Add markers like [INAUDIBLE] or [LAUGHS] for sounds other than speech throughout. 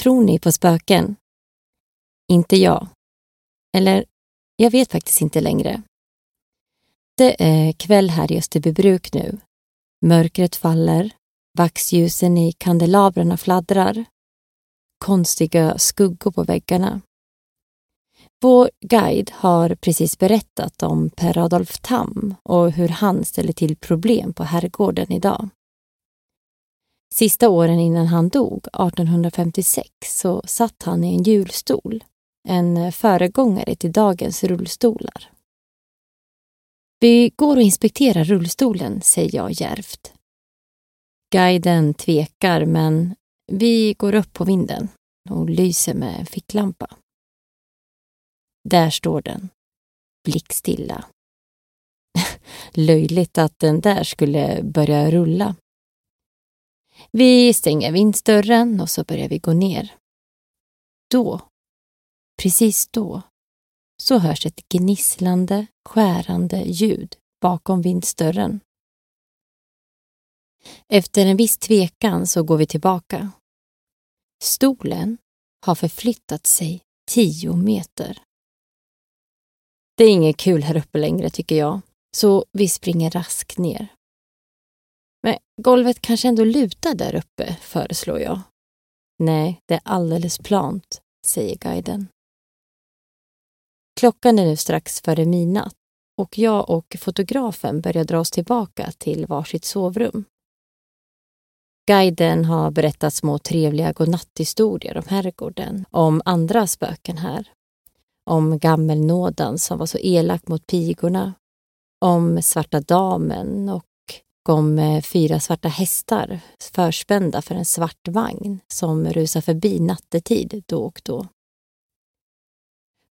Tror ni på spöken? Inte jag. Eller, jag vet faktiskt inte längre. Det är kväll här i Österbybruk nu. Mörkret faller, vaxljusen i kandelabrarna fladdrar. Konstiga skuggor på väggarna. Vår guide har precis berättat om Per Adolf Tam och hur han ställer till problem på herrgården idag. Sista åren innan han dog, 1856, så satt han i en hjulstol, en eh, föregångare till dagens rullstolar. Vi går och inspekterar rullstolen, säger jag järvt. Guiden tvekar, men vi går upp på vinden och lyser med en ficklampa. Där står den, blickstilla. [LAUGHS] Löjligt att den där skulle börja rulla. Vi stänger vindsdörren och så börjar vi gå ner. Då, precis då, så hörs ett gnisslande, skärande ljud bakom vindsdörren. Efter en viss tvekan så går vi tillbaka. Stolen har förflyttat sig tio meter. Det är inget kul här uppe längre tycker jag, så vi springer raskt ner. Golvet kanske ändå lutar där uppe, föreslår jag. Nej, det är alldeles plant, säger guiden. Klockan är nu strax före midnatt och jag och fotografen börjar dra oss tillbaka till varsitt sovrum. Guiden har berättat små trevliga godnatthistorier om herrgården, om andra spöken här. Om gammelnådan som var så elak mot pigorna, om svarta damen och om eh, fyra svarta hästar förspända för en svart vagn som rusar förbi nattetid då och då.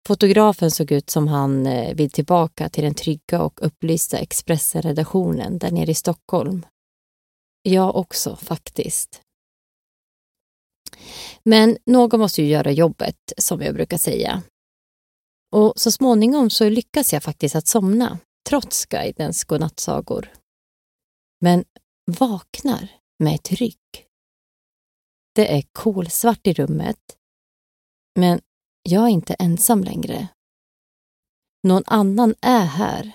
Fotografen såg ut som han eh, vill tillbaka till den trygga och upplysta Expressen-redaktionen där nere i Stockholm. Jag också, faktiskt. Men någon måste ju göra jobbet, som jag brukar säga. Och så småningom så lyckas jag faktiskt att somna, trots guidens godnattsagor. Men vaknar med ett ryck. Det är kolsvart i rummet, men jag är inte ensam längre. Någon annan är här.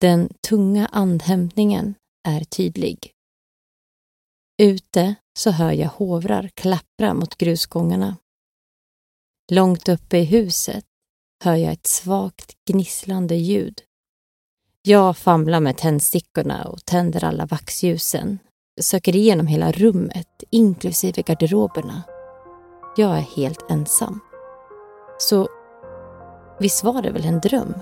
Den tunga andhämtningen är tydlig. Ute så hör jag hovrar klappra mot grusgångarna. Långt uppe i huset hör jag ett svagt gnisslande ljud. Jag famlar med tändstickorna och tänder alla vaxljusen. Söker igenom hela rummet, inklusive garderoberna. Jag är helt ensam. Så visst var det väl en dröm?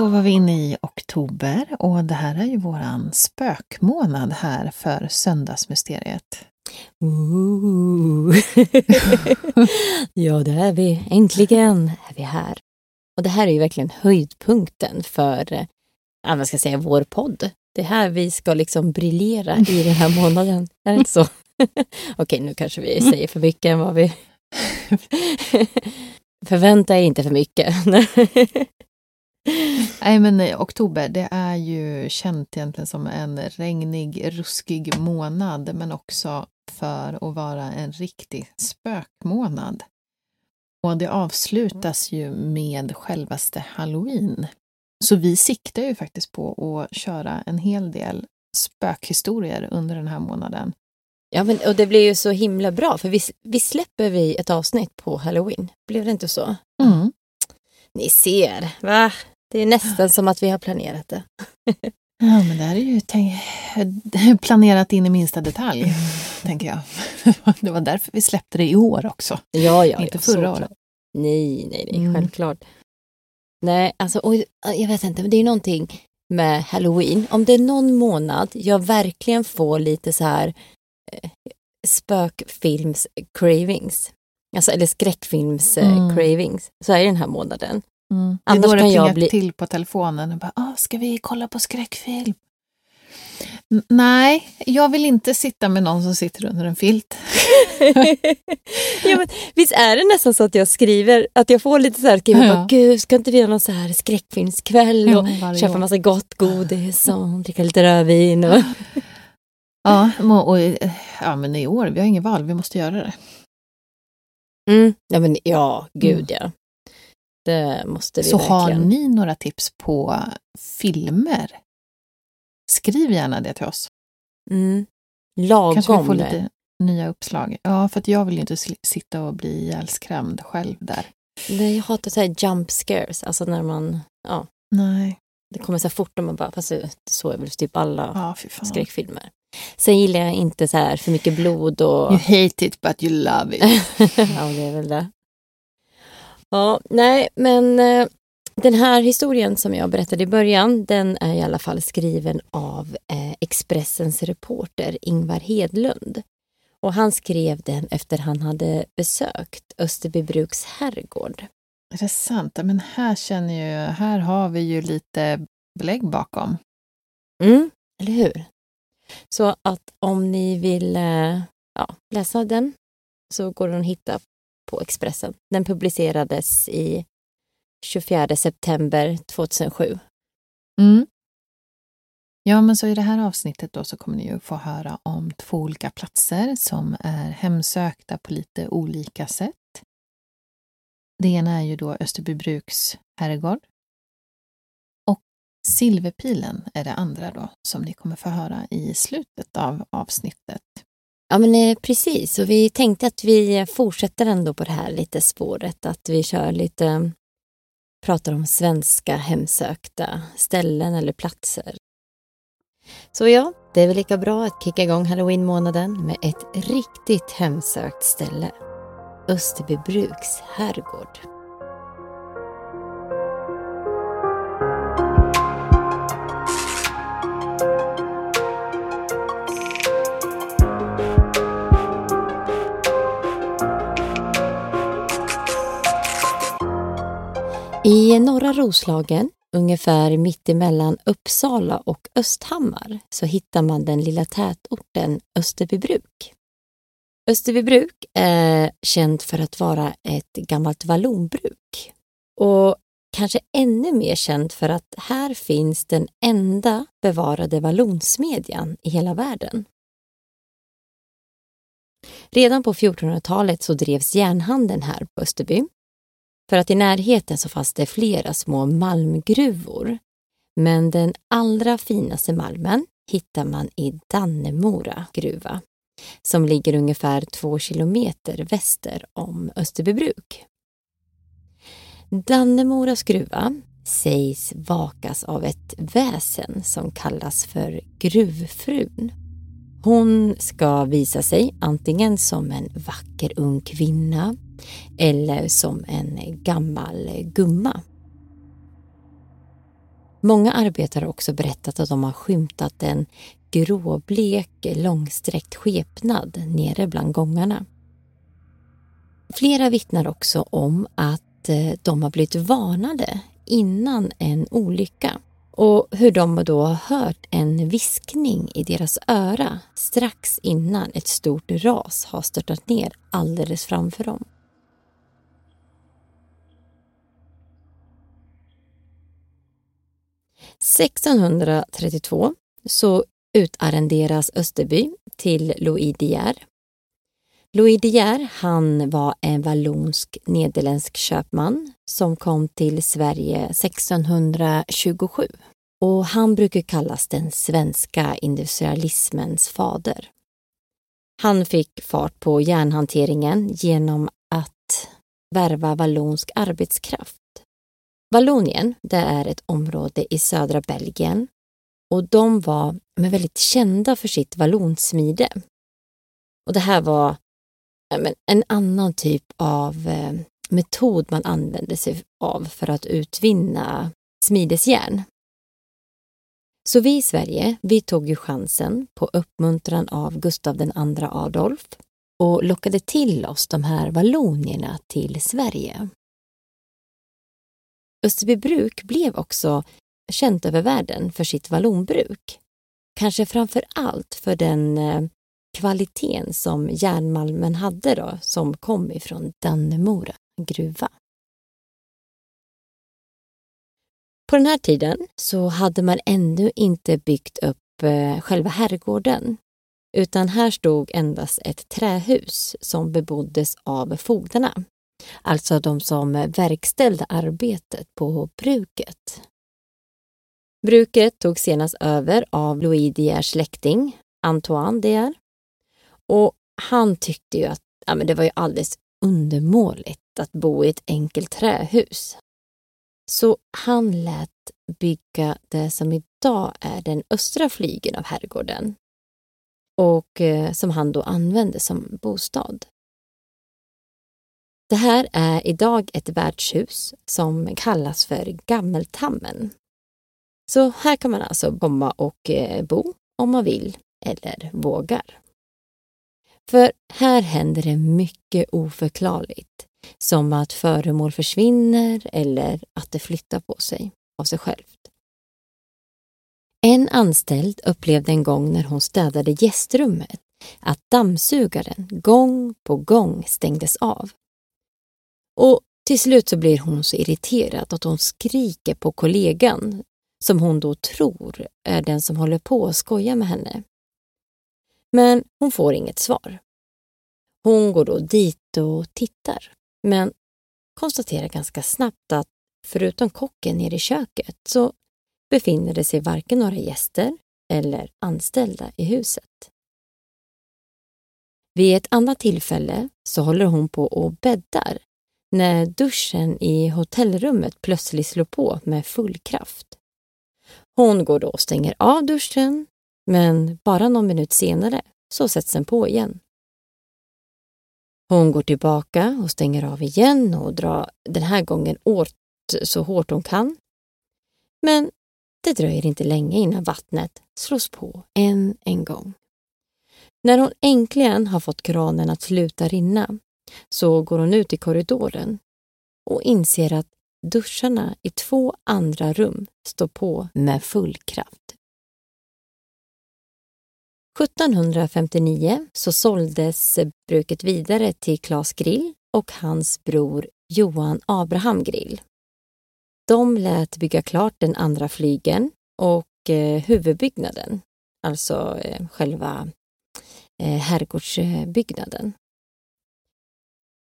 Då var vi inne i oktober och det här är ju våran spökmånad här för söndagsmysteriet. Ooh. [LAUGHS] ja, det är vi. Äntligen är vi här. Och det här är ju verkligen höjdpunkten för, ja, vad ska jag säga, vår podd. Det är här vi ska liksom briljera i den här månaden. Är det inte så? [LAUGHS] Okej, nu kanske vi säger för mycket än vad vi... [LAUGHS] Förvänta er inte för mycket. [LAUGHS] Nej, men eh, oktober, det är ju känt egentligen som en regnig, ruskig månad, men också för att vara en riktig spökmånad. Och det avslutas ju med självaste halloween. Så vi siktar ju faktiskt på att köra en hel del spökhistorier under den här månaden. Ja, men, och det blir ju så himla bra, för vi, vi släpper vi ett avsnitt på halloween. Blev det inte så? Mm. Ni ser, va? Det är nästan som att vi har planerat det. Ja, men det här är ju tänk- [LAUGHS] planerat in i minsta detalj, Mm. tänker jag. [LAUGHS] Det var därför vi släppte det i år också. Ja, ja, Inte ja, förra året. Nej, nej, nej, Mm. självklart. Nej, alltså, och, jag vet inte, men det är någonting med halloween. Om det är någon månad jag verkligen får lite så här eh, spökfilms cravings, alltså, eller skräckfilms eh, Mm. så är det den här månaden. Mm. Det Annars kan jag bli- till på telefonen och bara, ah, ska vi kolla på skräckfilm? N- nej, jag vill inte sitta med någon som sitter under en filt. [LAUGHS] ja, men, visst är det nästan så att jag skriver, att jag får lite så här, skriver, Ja. gud, ska inte vi göra någon så här skräckfilmskväll och varje köpa massa gott godis och [LAUGHS] dricka lite rödvin? Och... [LAUGHS] Ja, och, eh, ja, men i år, vi har inget val, vi måste göra det. Mm. Ja, men, ja, gud ja. Det måste vi Så verkligen. har ni några tips på filmer? Skriv gärna det till oss. Mm. Lagom. Kanske vi får lite nya uppslag. Ja, för att jag vill inte sitta och bli ihjälskrämd själv där. Nej, jag hatar så här jump scares, alltså när man, ja, Nej. det kommer så här fort och man bara, fast så är väl typ alla Ja, skräckfilmer. Sen gillar jag inte så här för mycket blod och... You hate it but you love it. [LAUGHS] ja, det är väl det. Ja, nej, men eh, den här historien som jag berättade i början, den är i alla fall skriven av eh, Expressens reporter Ingvar Hedlund. Och han skrev den efter han hade besökt Österbybruks herrgård. Är det sant? Men här känner ju, här har vi ju lite belägg bakom. Mm, eller hur? Så att om ni vill eh, ja, läsa den så går den att hitta på Expressen. Den publicerades i 24 september 2007. Mm. Ja, men så i det här avsnittet då så kommer ni ju få höra om två olika platser som är hemsökta på lite olika sätt. Det ena är ju då Österbybruks herrgård. Och Silverpilen är det andra då som ni kommer få höra i slutet av avsnittet. Ja, men eh, precis. Och vi tänkte att vi fortsätter ändå på det här lite spåret. Att vi kör lite, pratar om svenska hemsökta ställen eller platser. Så ja, det är väl lika bra att kicka igång halloween-månaden med ett riktigt hemsökt ställe. Österbybruks herrgård. I norra Roslagen, ungefär mittemellan Uppsala och Östhammar, så hittar man den lilla tätorten Österbybruk. Österbybruk är känt för att vara ett gammalt vallonbruk och kanske ännu mer känt för att här finns den enda bevarade vallonsmedjan i hela världen. Redan på 1400-talet så drevs järnhandeln här på Österby för att i närheten så fanns det flera små malmgruvor. Men den allra finaste malmen hittar man i Dannemora gruva som ligger ungefär två kilometer väster om Österbybruk. Dannemoras gruva sägs vakas av ett väsen som kallas för Gruvfrun. Hon ska visa sig antingen som en vacker ung kvinna eller som en gammal gumma. Många arbetare har också berättat att de har skymtat en gråblek, långsträckt skepnad nere bland gångarna. Flera vittnar också om att eh, de har blivit varnade innan en olycka och hur de då har hört en viskning i deras öra strax innan ett stort ras har störtat ner alldeles framför dem. –1632 så utarrenderas Österby till Louis De Geer. Louis De Geer, han var en vallonsk nederländsk köpman som kom till Sverige 1627 och han brukar kallas den svenska industrialismens fader. Han fick fart på järnhanteringen genom att värva vallonsk arbetskraft. Vallonien, det är ett område i södra Belgien och de var väldigt kända för sitt vallonsmide. Och det här var en annan typ av eh, metod man använde sig av för att utvinna smidesjärn. Så vi i Sverige, vi tog ju chansen på uppmuntran av Gustav II Adolf och lockade till oss de här vallonierna till Sverige. Österbybruk blev också känt över världen för sitt vallonbruk. Kanske framför allt för den eh, kvaliteten som järnmalmen hade då, som kom ifrån Dannemora gruva. På den här tiden så hade man ännu inte byggt upp eh, själva herrgården utan här stod endast ett trähus som beboddes av fogdarna, alltså de som verkställde arbetet på bruket. Bruket tog senast över av Louis De Geers släkting, Antoine De Geer. Och han tyckte ju att ja, men det var ju alldeles undermåligt att bo i ett enkelt trähus. Så han lät bygga det som idag är den östra flygeln av herrgården och eh, som han då använde som bostad. Det här är idag ett värdshus som kallas för Gammeltammen. Så här kan man alltså komma och eh, bo om man vill eller vågar. För här händer det mycket oförklarligt som att föremål försvinner eller att det flyttar på sig av sig självt. En anställd upplevde en gång när hon städade gästrummet att dammsugaren gång på gång stängdes av. Och till slut så blir hon så irriterad att hon skriker på kollegan som hon då tror är den som håller på att skoja med henne. Men hon får inget svar. Hon går då dit och tittar men konstaterar ganska snabbt att förutom kocken nere i köket så befinner det sig varken några gäster eller anställda i huset. Vid ett annat tillfälle så håller hon på och bäddar när duschen i hotellrummet plötsligt slår på med full kraft. Hon går då och stänger av duschen, men bara någon minut senare så sätts den på igen. Hon går tillbaka och stänger av igen och drar den här gången åt så hårt hon kan. Men det dröjer inte länge innan vattnet slås på än en gång. När hon äntligen har fått kranen att sluta rinna så går hon ut i korridoren och inser att duscharna i två andra rum står på med full kraft. 1759 så såldes bruket vidare till Claes Grill och hans bror Johan Abraham Grill. De lät bygga klart den andra flygeln och eh, huvudbyggnaden, alltså eh, själva eh, herrgårdsbyggnaden.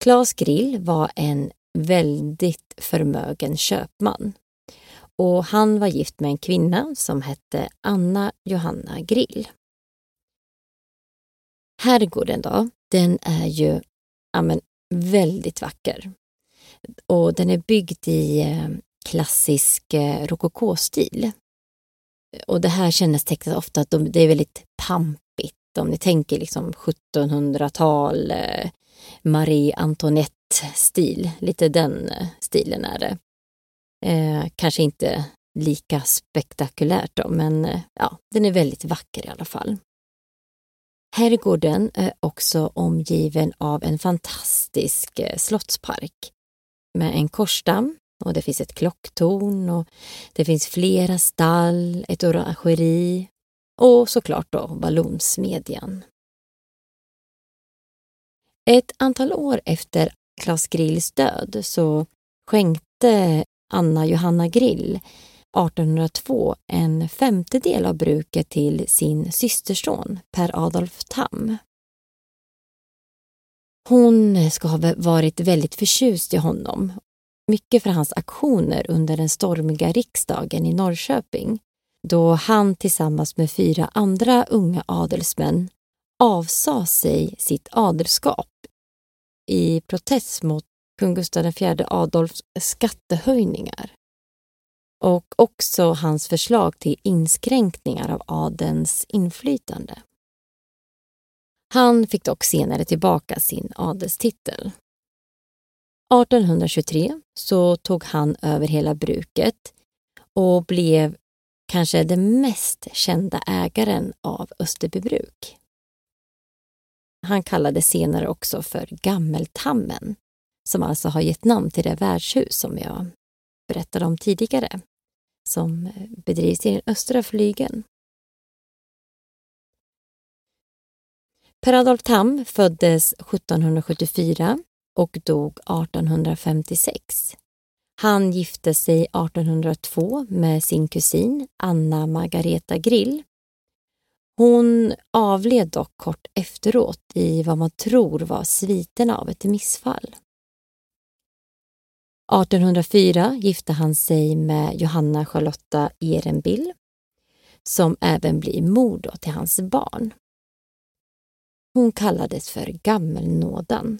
Claes Grill var en väldigt förmögen köpman och han var gift med en kvinna som hette Anna Johanna Grill. Herrgården då, den är ju ja, men, väldigt vacker. Och den är byggd i eh, klassisk eh, rokokostil. Och det här kännetecknas ofta att de, det är väldigt pampigt. Om ni tänker liksom 1700-tal, eh, Marie Antoinette-stil, lite den eh, stilen är det. Eh, kanske inte lika spektakulärt då, men eh, ja, den är väldigt vacker i alla fall. Herrgården är också omgiven av en fantastisk eh, slottspark med en korsdamm och det finns ett klocktorn och det finns flera stall, ett orangeri och såklart då vallonsmedjan. Ett antal år efter Klas Grills död så skänkte Anna Johanna Grill 1802 en femtedel av bruket till sin systerson Per Adolf Tam. Hon ska ha varit väldigt förtjust i honom. Mycket för hans aktioner under den stormiga riksdagen i Norrköping då han tillsammans med fyra andra unga adelsmän avsade sig sitt adelskap i protest mot kung Gustav IV Adolfs skattehöjningar och också hans förslag till inskränkningar av adens inflytande. Han fick dock senare tillbaka sin adelstitel. 1823 så tog han över hela bruket och blev kanske den mest kända ägaren av Österbybruk. Han kallades senare också för Gammeltammen, som alltså har gett namn till det värdshus som jag berättade om tidigare, som eh, bedrivs i den östra flygeln. Per Adolf Tam föddes 1774 och dog 1856. Han gifte sig 1802 med sin kusin Anna Margareta Grill. Hon avled dock kort efteråt i vad man tror var sviterna av ett missfall. 1804 gifte han sig med Johanna Charlotta Ehrenbill som även blir mor till hans barn. Hon kallades för Gammelnådan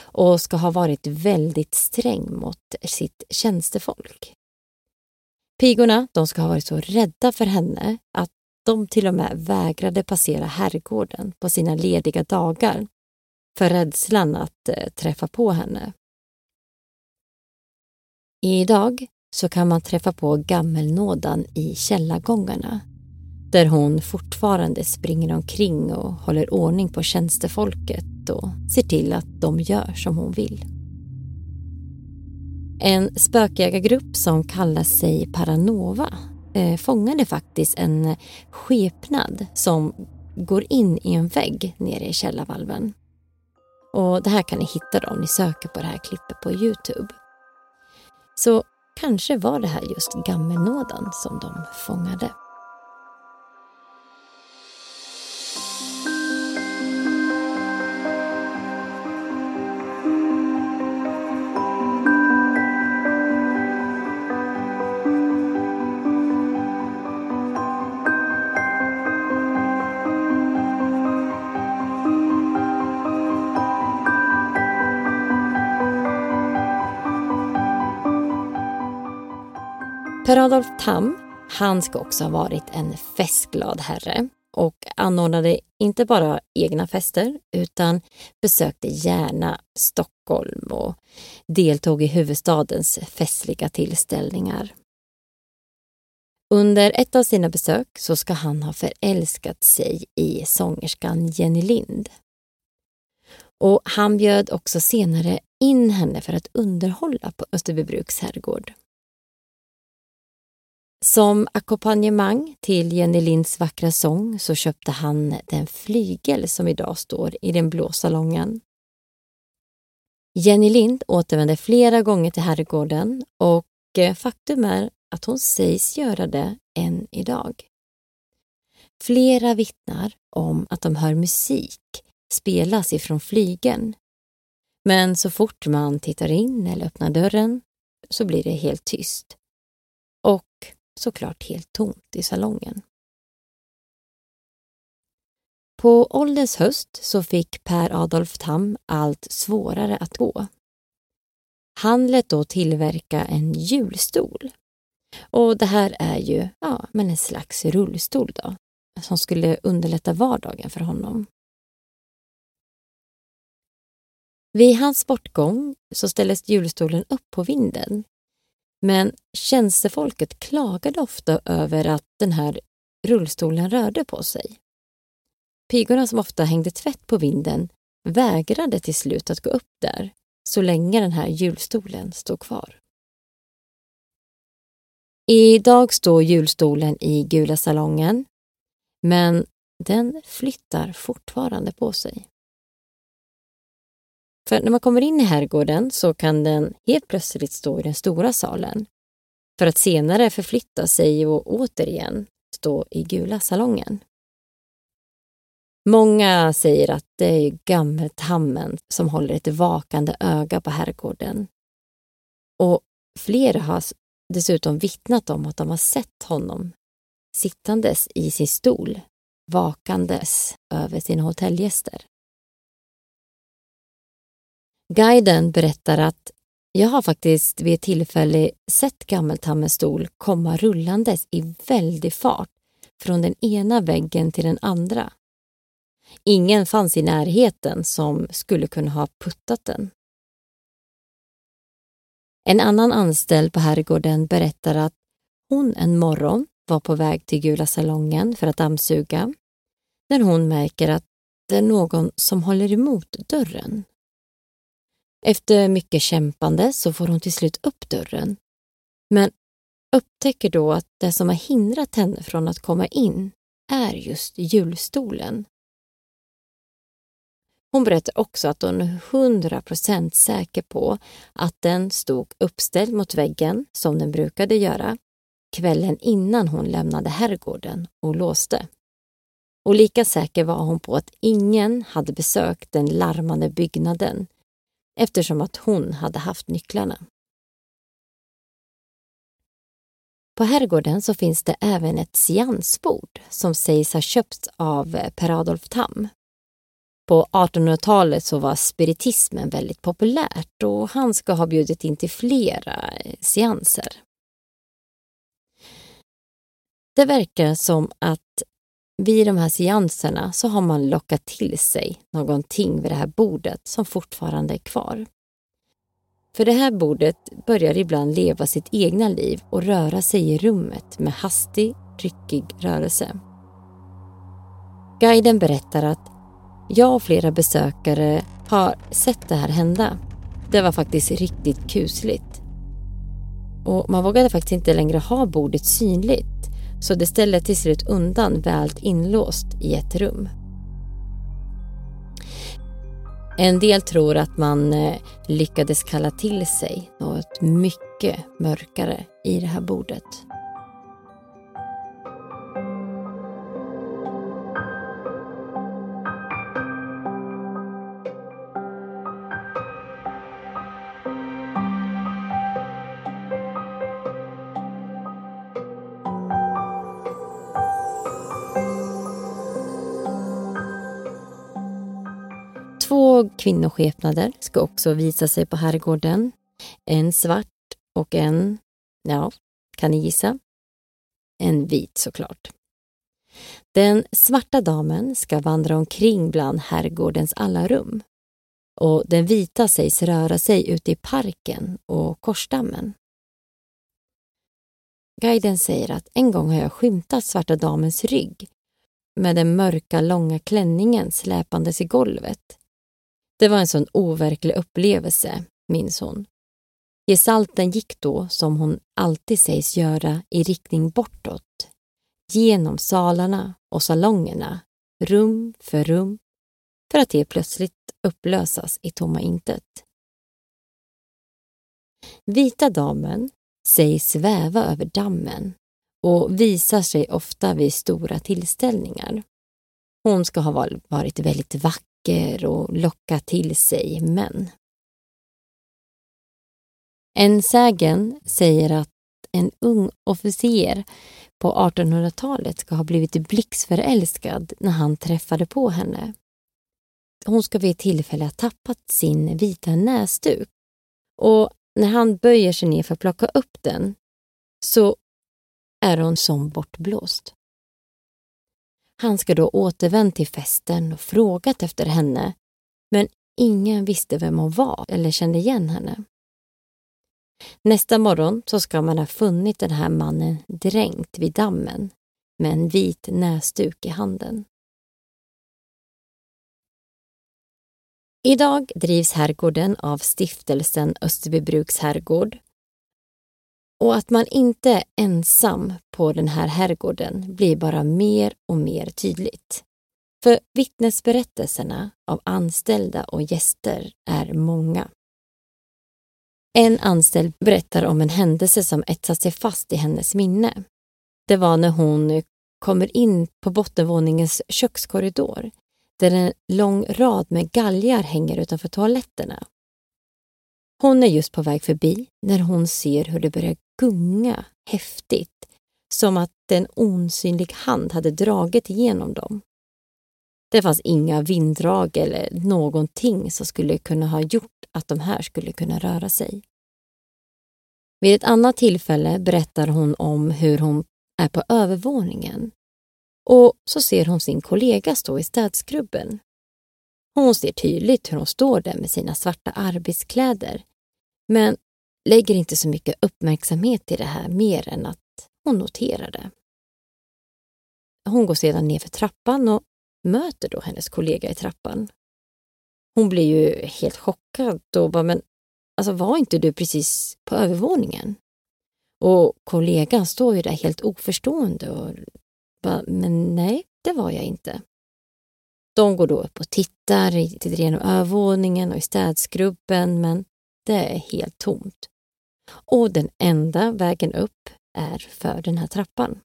och ska ha varit väldigt sträng mot sitt tjänstefolk. Pigorna de ska ha varit så rädda för henne att de till och med vägrade passera herrgården på sina lediga dagar för rädslan att eh, träffa på henne. Idag så kan man träffa på Gammelnådan i källargångarna där hon fortfarande springer omkring och håller ordning på tjänstefolket och ser till att de gör som hon vill. En spökjägargrupp som kallar sig Paranova eh, fångade faktiskt en skepnad som går in i en vägg nere i källarvalven. Och det här kan ni hitta om ni söker på det här klippet på Youtube. Så kanske var det här just gammelnådan som de fångade. Per Adolf Tam, han ska också ha varit en festglad herre och anordnade inte bara egna fester utan besökte gärna Stockholm och deltog i huvudstadens festliga tillställningar. Under ett av sina besök så ska han ha förälskat sig i sångerskan Jenny Lind. Och han bjöd också senare in henne för att underhålla på Österbybruks herrgård. Som ackompanjemang till Jenny Linds vackra sång så köpte han den flygel som idag står i den blå salongen. Jenny Lind återvände flera gånger till herrgården och eh, faktum är att hon sägs göra det än idag. Flera vittnar om att de hör musik spelas ifrån flygeln. Men så fort man tittar in eller öppnar dörren så blir det helt tyst. Och såklart helt tomt i salongen. På ålderns höst så fick Per Adolf Tam allt svårare att gå. Han lät då tillverka en hjulstol. Och det här är ju ja, men en slags rullstol då, som skulle underlätta vardagen för honom. Vid hans bortgång så ställdes hjulstolen upp på vinden men tjänstefolket klagade ofta över att den här rullstolen rörde på sig. Pigorna som ofta hängde tvätt på vinden vägrade till slut att gå upp där så länge den här julstolen stod kvar. Idag står julstolen i Gula salongen men den flyttar fortfarande på sig. För när man kommer in i herrgården så kan den helt plötsligt stå i den stora salen för att senare förflytta sig och återigen stå i Gula salongen. Många säger att det är gammeltammen som håller ett vakande öga på herrgården. Och flera har dessutom vittnat om att de har sett honom sittandes i sin stol, vakandes över sina hotellgäster. Guiden berättar att jag har faktiskt vid ett tillfälle sett Gammeltammens stol komma rullandes i väldig fart från den ena väggen till den andra. Ingen fanns i närheten som skulle kunna ha puttat den. En annan anställd på herrgården berättar att hon en morgon var på väg till Gula salongen för att dammsuga när hon märker att det är någon som håller emot dörren. Efter mycket kämpande så får hon till slut upp dörren men upptäcker då att det som har hindrat henne från att komma in är just julstolen. Hon berättar också att hon är 100% säker på att den stod uppställd mot väggen som den brukade göra kvällen innan hon lämnade herrgården och låste. Och lika säker var hon på att ingen hade besökt den larmande byggnaden eftersom att hon hade haft nycklarna. På herrgården så finns det även ett seansbord som sägs ha köpts av eh, Per Adolf Tam. På 1800-talet så var spiritismen väldigt populärt och han ska ha bjudit in till flera eh, seanser. Det verkar som att vid de här seanserna så har man lockat till sig någonting vid det här bordet som fortfarande är kvar. För det här bordet börjar ibland leva sitt egna liv och röra sig i rummet med hastig, ryckig rörelse. Guiden berättar att jag och flera besökare har sett det här hända. Det var faktiskt riktigt kusligt. Och man vågade faktiskt inte längre ha bordet synligt så det ställde till slut undan väl inlåst i ett rum. En del tror att man eh, lyckades kalla till sig något mycket mörkare i det här bordet. Kvinnoskepnader ska också visa sig på herrgården. En svart och en, ja, kan ni gissa? En vit såklart. Den svarta damen ska vandra omkring bland herrgårdens alla rum och den vita sägs röra sig ute i parken och korsdammen. Guiden säger att en gång har jag skymtat svarta damens rygg med den mörka långa klänningen släpandes i golvet det var en sån overklig upplevelse, minns hon. Gestalten gick då, som hon alltid sägs göra, i riktning bortåt. Genom salarna och salongerna, rum för rum, för att helt plötsligt upplösas i tomma intet. Vita damen sägs sväva över dammen och visar sig ofta vid stora tillställningar. Hon ska ha varit väldigt vacker vacker och locka till sig män. En sägen säger att en ung officer på 1800-talet ska ha blivit blixtförälskad när han träffade på henne. Hon ska vid ett tillfälle ha tappat sin vita näsduk och när han böjer sig ner för att plocka upp den så är hon som bortblåst. Han ska då återvänt till festen och frågat efter henne, men ingen visste vem hon var eller kände igen henne. Nästa morgon så ska man ha funnit den här mannen dränkt vid dammen med en vit näsduk i handen. Idag drivs herrgården av stiftelsen Österbybruks herrgård. Och att man inte är ensam på den här herrgården blir bara mer och mer tydligt. För vittnesberättelserna av anställda och gäster är många. En anställd berättar om en händelse som etsat sig fast i hennes minne. Det var när hon kommer in på bottenvåningens kökskorridor där en lång rad med galgar hänger utanför toaletterna. Hon är just på väg förbi när hon ser hur det börjar gunga häftigt, som att en osynlig hand hade dragit igenom dem. Det fanns inga vinddrag eller någonting som skulle kunna ha gjort att de här skulle kunna röra sig. Vid ett annat tillfälle berättar hon om hur hon är på övervåningen och så ser hon sin kollega stå i städskrubben. Hon ser tydligt hur hon står där med sina svarta arbetskläder men lägger inte så mycket uppmärksamhet i det här mer än att hon noterar det. Hon går sedan ner för trappan och möter då hennes kollega i trappan. Hon blir ju helt chockad och bara, men alltså var inte du precis på övervåningen? Och kollegan står ju där helt oförstående och bara, men nej, det var jag inte. De går då upp och tittar, tittar igenom övervåningen och i städskrubben, men det är helt tomt. Och den enda vägen upp är för den här trappan.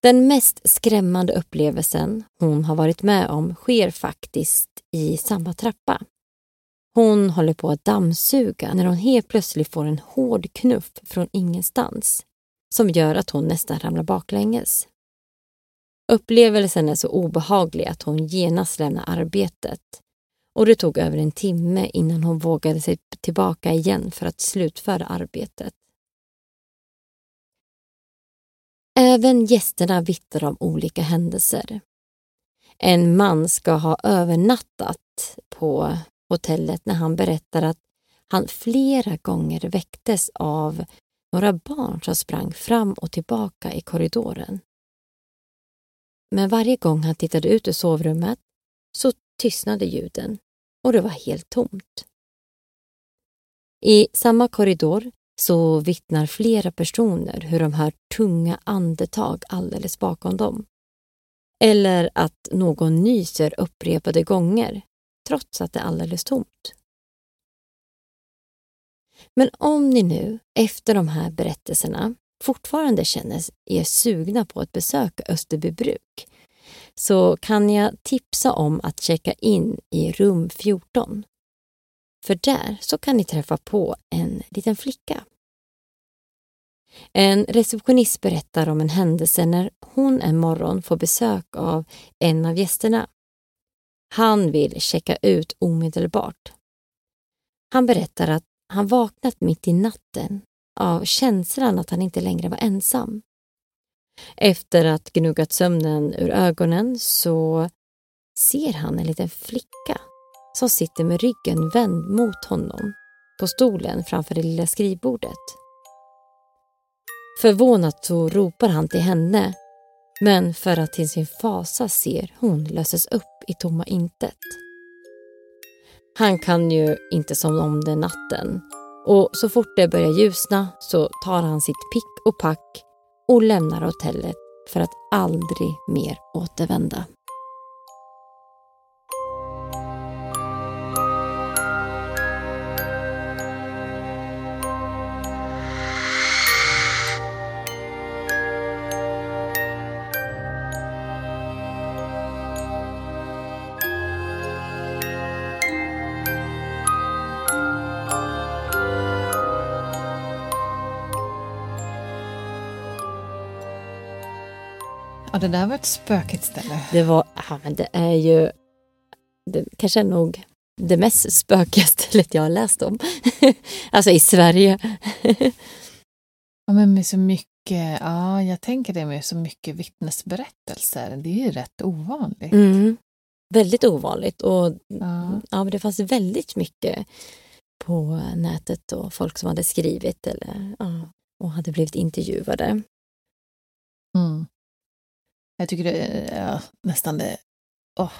Den mest skrämmande upplevelsen hon har varit med om sker faktiskt i samma trappa. Hon håller på att dammsuga när hon helt plötsligt får en hård knuff från ingenstans som gör att hon nästan ramlar baklänges. Upplevelsen är så obehaglig att hon genast lämnar arbetet och det tog över en timme innan hon vågade sig tillbaka igen för att slutföra arbetet. Även gästerna vittnar om olika händelser. En man ska ha övernattat på hotellet när han berättar att han flera gånger väcktes av några barn som sprang fram och tillbaka i korridoren. Men varje gång han tittade ut ur sovrummet så tystnade ljuden och det var helt tomt. I samma korridor så vittnar flera personer hur de hör tunga andetag alldeles bakom dem. Eller att någon nyser upprepade gånger trots att det är alldeles tomt. Men om ni nu efter de här berättelserna fortfarande känner er sugna på att besöka Österbybruk så kan jag tipsa om att checka in i rum 14. För där så kan ni träffa på en liten flicka. En receptionist berättar om en händelse när hon en morgon får besök av en av gästerna. Han vill checka ut omedelbart. Han berättar att han vaknat mitt i natten av känslan att han inte längre var ensam. Efter att gnuggat sömnen ur ögonen så ser han en liten flicka som sitter med ryggen vänd mot honom på stolen framför det lilla skrivbordet. Förvånat så ropar han till henne men för att till sin fasa ser hon löses upp i tomma intet. Han kan ju inte somna om den natten och så fort det börjar ljusna så tar han sitt pick och pack och lämnar hotellet för att aldrig mer återvända. Det där var ett spökigt ställe. Det var, ja men det är ju, det kanske är nog det mest spökiga stället jag har läst om. [LAUGHS] alltså i Sverige. ja, men med så mycket, ja jag tänker det med så mycket vittnesberättelser. Det är ju rätt ovanligt. Mm. Väldigt ovanligt och Ja. ja, men det fanns väldigt mycket på nätet och folk som hade skrivit eller, ja, och hade blivit intervjuade. Mm. Jag tycker det är ja, nästan det... Oh.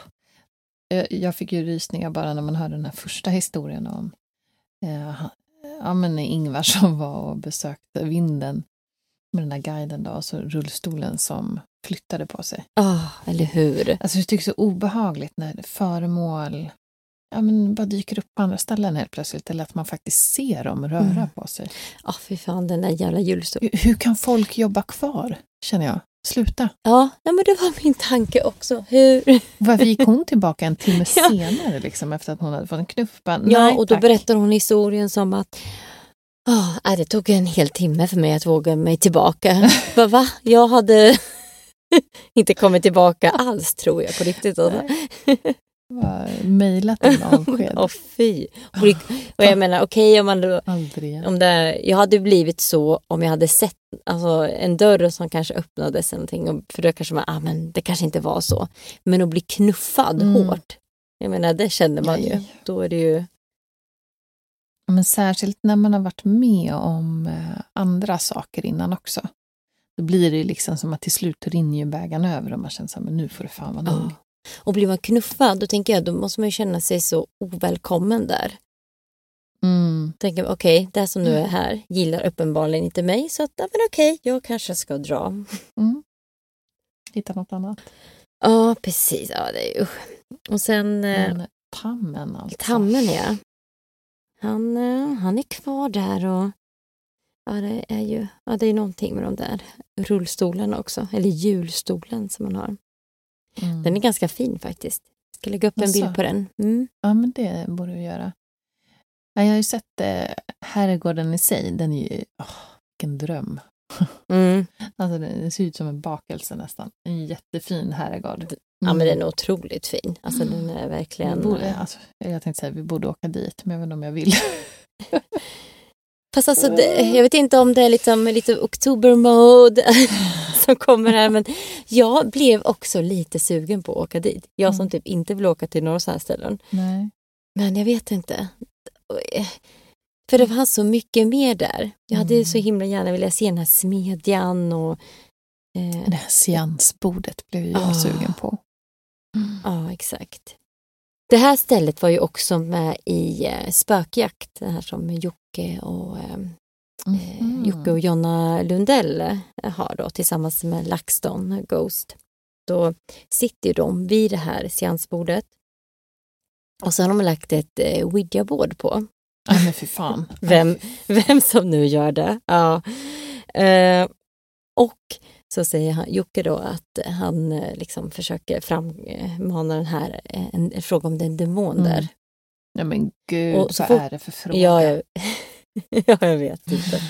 Jag, jag fick ju rysningar bara när man hörde den här första historien om eh, ja, men Ingvar [LAUGHS] som var och besökte vinden med den där guiden då, och så rullstolen som flyttade på sig. Ja, oh, eller hur? Alltså jag tycker det är så obehagligt när föremål ja, men bara dyker upp på andra ställen helt plötsligt eller att man faktiskt ser dem röra mm. på sig. Ja, oh, fy fan, den där jävla julstolen. Hur, hur, kan folk jobba kvar, känner jag? Sluta. Ja, nej, men det var min tanke också. Hur? Varför gick hon tillbaka en timme [LAUGHS] ja. senare liksom, efter att hon hade fått en knuff? Bara, ja, och då tack. berättar hon historien som att oh, det tog en hel timme för mig att våga mig tillbaka. [LAUGHS] Bara, va? Jag hade [LAUGHS] inte kommit tillbaka alls tror jag på riktigt. Mejlat en avsked. Åh fy! Och jag menar okej okay, om man då, om det, Jag hade blivit så om jag hade sett alltså, en dörr som kanske öppnades eller någonting. För då kanske man, ah, men det kanske inte var så. Men att bli knuffad mm. hårt. Jag menar det känner man ju. Då är det ju men särskilt när man har varit med om eh, andra saker innan också. Då blir det liksom som att till slut rinner bägaren över och man känner så här, men nu får det fan vara nog. Och blir man knuffad, då tänker jag, då måste man ju känna sig så ovälkommen där. Mm. Tänker, okej, okay, det som nu är här gillar uppenbarligen inte mig, så att, ja, men okej, okay, jag kanske ska dra. Mm. Hitta något annat. Ja, precis. Ja, det är, usch. Och sen... Eh, men, tammen alltså. Tammen, ja. Han, eh, han är kvar där och ja, det är ju ja, det är någonting med de där rullstolarna också, eller hjulstolen som man har. Mm. Den är ganska fin faktiskt. Jag ska lägga upp en bild på den. Mm. Ja, men det borde vi göra. Jag har ju sett eh, herrgården i sig, den är ju, oh, vilken dröm. [LAUGHS] Mm. alltså den ser ut som en bakelse nästan. En jättefin herrgård. Mm. Ja men den är otroligt fin. Alltså den är verkligen... Borde, eh, alltså, jag tänkte säga vi borde åka dit, men jag vet inte om jag vill. [LAUGHS] Fast alltså, det, jag vet inte om det är liksom lite oktober-mode [LAUGHS] som kommer här, men jag blev också lite sugen på att åka dit. Jag som mm. typ inte vill åka till några sådana här ställen. Nej. Men jag vet inte. För det fanns så mycket mer där. Jag hade mm. så himla gärna velat se den här smedjan och... Eh, det här seansbordet blev jag oh. sugen på. Mm. Ja, exakt. Det här stället var ju också med i eh, Spökjakt, det här som Jocke och, eh, mm. Jocke och Jonna Lundell har då tillsammans med LaxTon Ghost. Då sitter de vid det här seansbordet och så har de lagt ett eh, Ouija-bord på. Ja, men fy fan. [LAUGHS] vem, vem som nu gör det. Ja. Eh, och så säger han, Jocke då att han eh, liksom försöker frammana den här, eh, en, en fråga om det är en demon mm. där. Ja men gud, och vad är det för fråga? Ja, jag, [LAUGHS] ja, jag vet inte.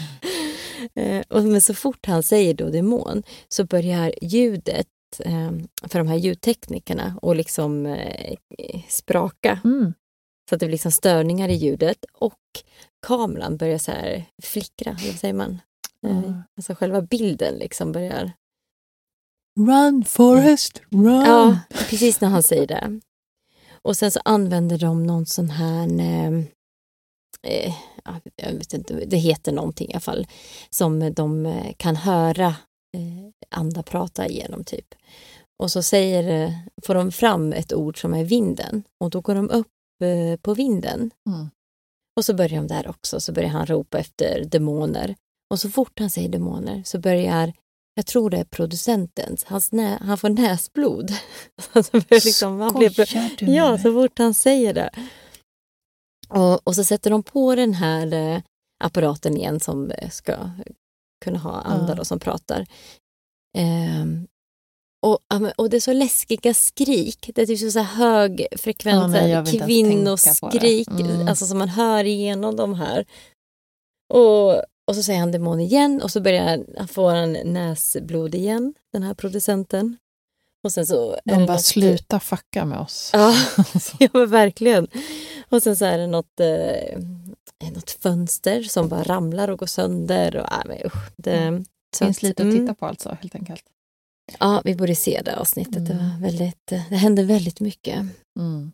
[LAUGHS] eh, och, men så fort han säger då demon så börjar ljudet eh, för de här ljudteknikerna och liksom eh, spraka. Mm. Så att det blir liksom störningar i ljudet och kameran börjar så här flickra, vad säger man? Mm. Alltså själva bilden liksom börjar... Run Forest, run! Ja, precis när han säger det. Och sen så använder de någon sån här... Eh, eh, jag vet inte, det heter någonting i alla fall. Som de eh, kan höra eh, andra prata igenom typ. Och så säger, eh, får de fram ett ord som är vinden och då går de upp eh, på vinden. Mm. Och så börjar de där också, så börjar han ropa efter demoner. Och så fort han säger demoner så börjar, jag tror det är producentens, hans nä, han får näsblod. [LAUGHS] alltså liksom, han blir, Ja, så fort han säger det. Och, och så sätter de på den här apparaten igen som ska kunna ha andra ja. som pratar. Um, och, och det är så läskiga skrik. Det är typ så högfrekventa ja, kvinnoskrik mm. alltså, som man hör igenom de här. Och och så säger han demon igen och så börjar han få en näsblod igen, den här producenten. Och sen så De bara något... sluta fucka med oss. Ja, [LAUGHS] [LAUGHS] ja verkligen. Och sen så är det något, eh, något fönster som bara ramlar och går sönder. Och, äh, men, usch, det mm. finns lite att titta på alltså, helt enkelt. Ja, vi borde se det avsnittet. Mm. Det, var väldigt, det hände väldigt mycket. Mm.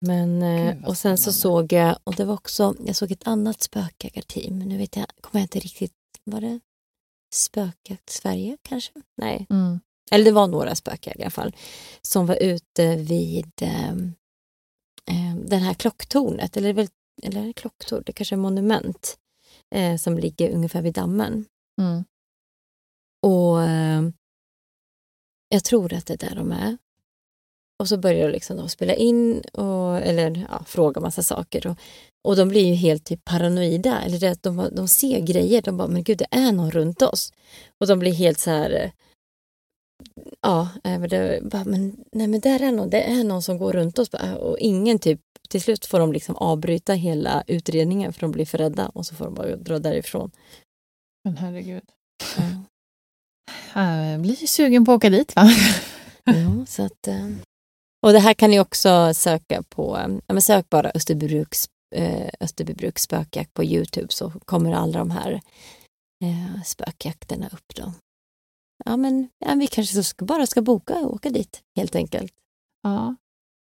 Men, eh, Gud, och sen så såg jag, och det var också, jag såg ett annat spökjägarteam. Nu vet jag, kommer jag inte riktigt, var det Spökjakt Sverige kanske? Nej, Mm. eller det var några spökjägare i alla fall, som var ute vid eh, eh, den här klocktornet, eller, väl, eller klocktorn, det kanske är monument, eh, som ligger ungefär vid dammen. Mm. Och eh, jag tror att det är där de är. Och så börjar de liksom de spela in och eller ja, fråga massa saker. Och, och de blir ju helt typ paranoida. Eller det, att de, de ser grejer. De bara, men gud det är någon runt oss. Och de blir helt så här... Ja, men det, bara, men, nej men där är någon, det är någon som går runt oss. Bara, Och ingen typ, till slut får de liksom avbryta hela utredningen för de blir för rädda och så får de bara dra därifrån. Men herregud. Ja. Jag blir sugen på att åka dit va? [LAUGHS] Ja, så att, eh, och det här kan ni också söka på, ja, men sök bara Österbybruks, eh, Österbybruks spökjakt på Youtube så kommer alla de här eh, spökjakterna upp då. Ja men ja, vi kanske ska, bara ska boka och åka dit helt enkelt. Ja,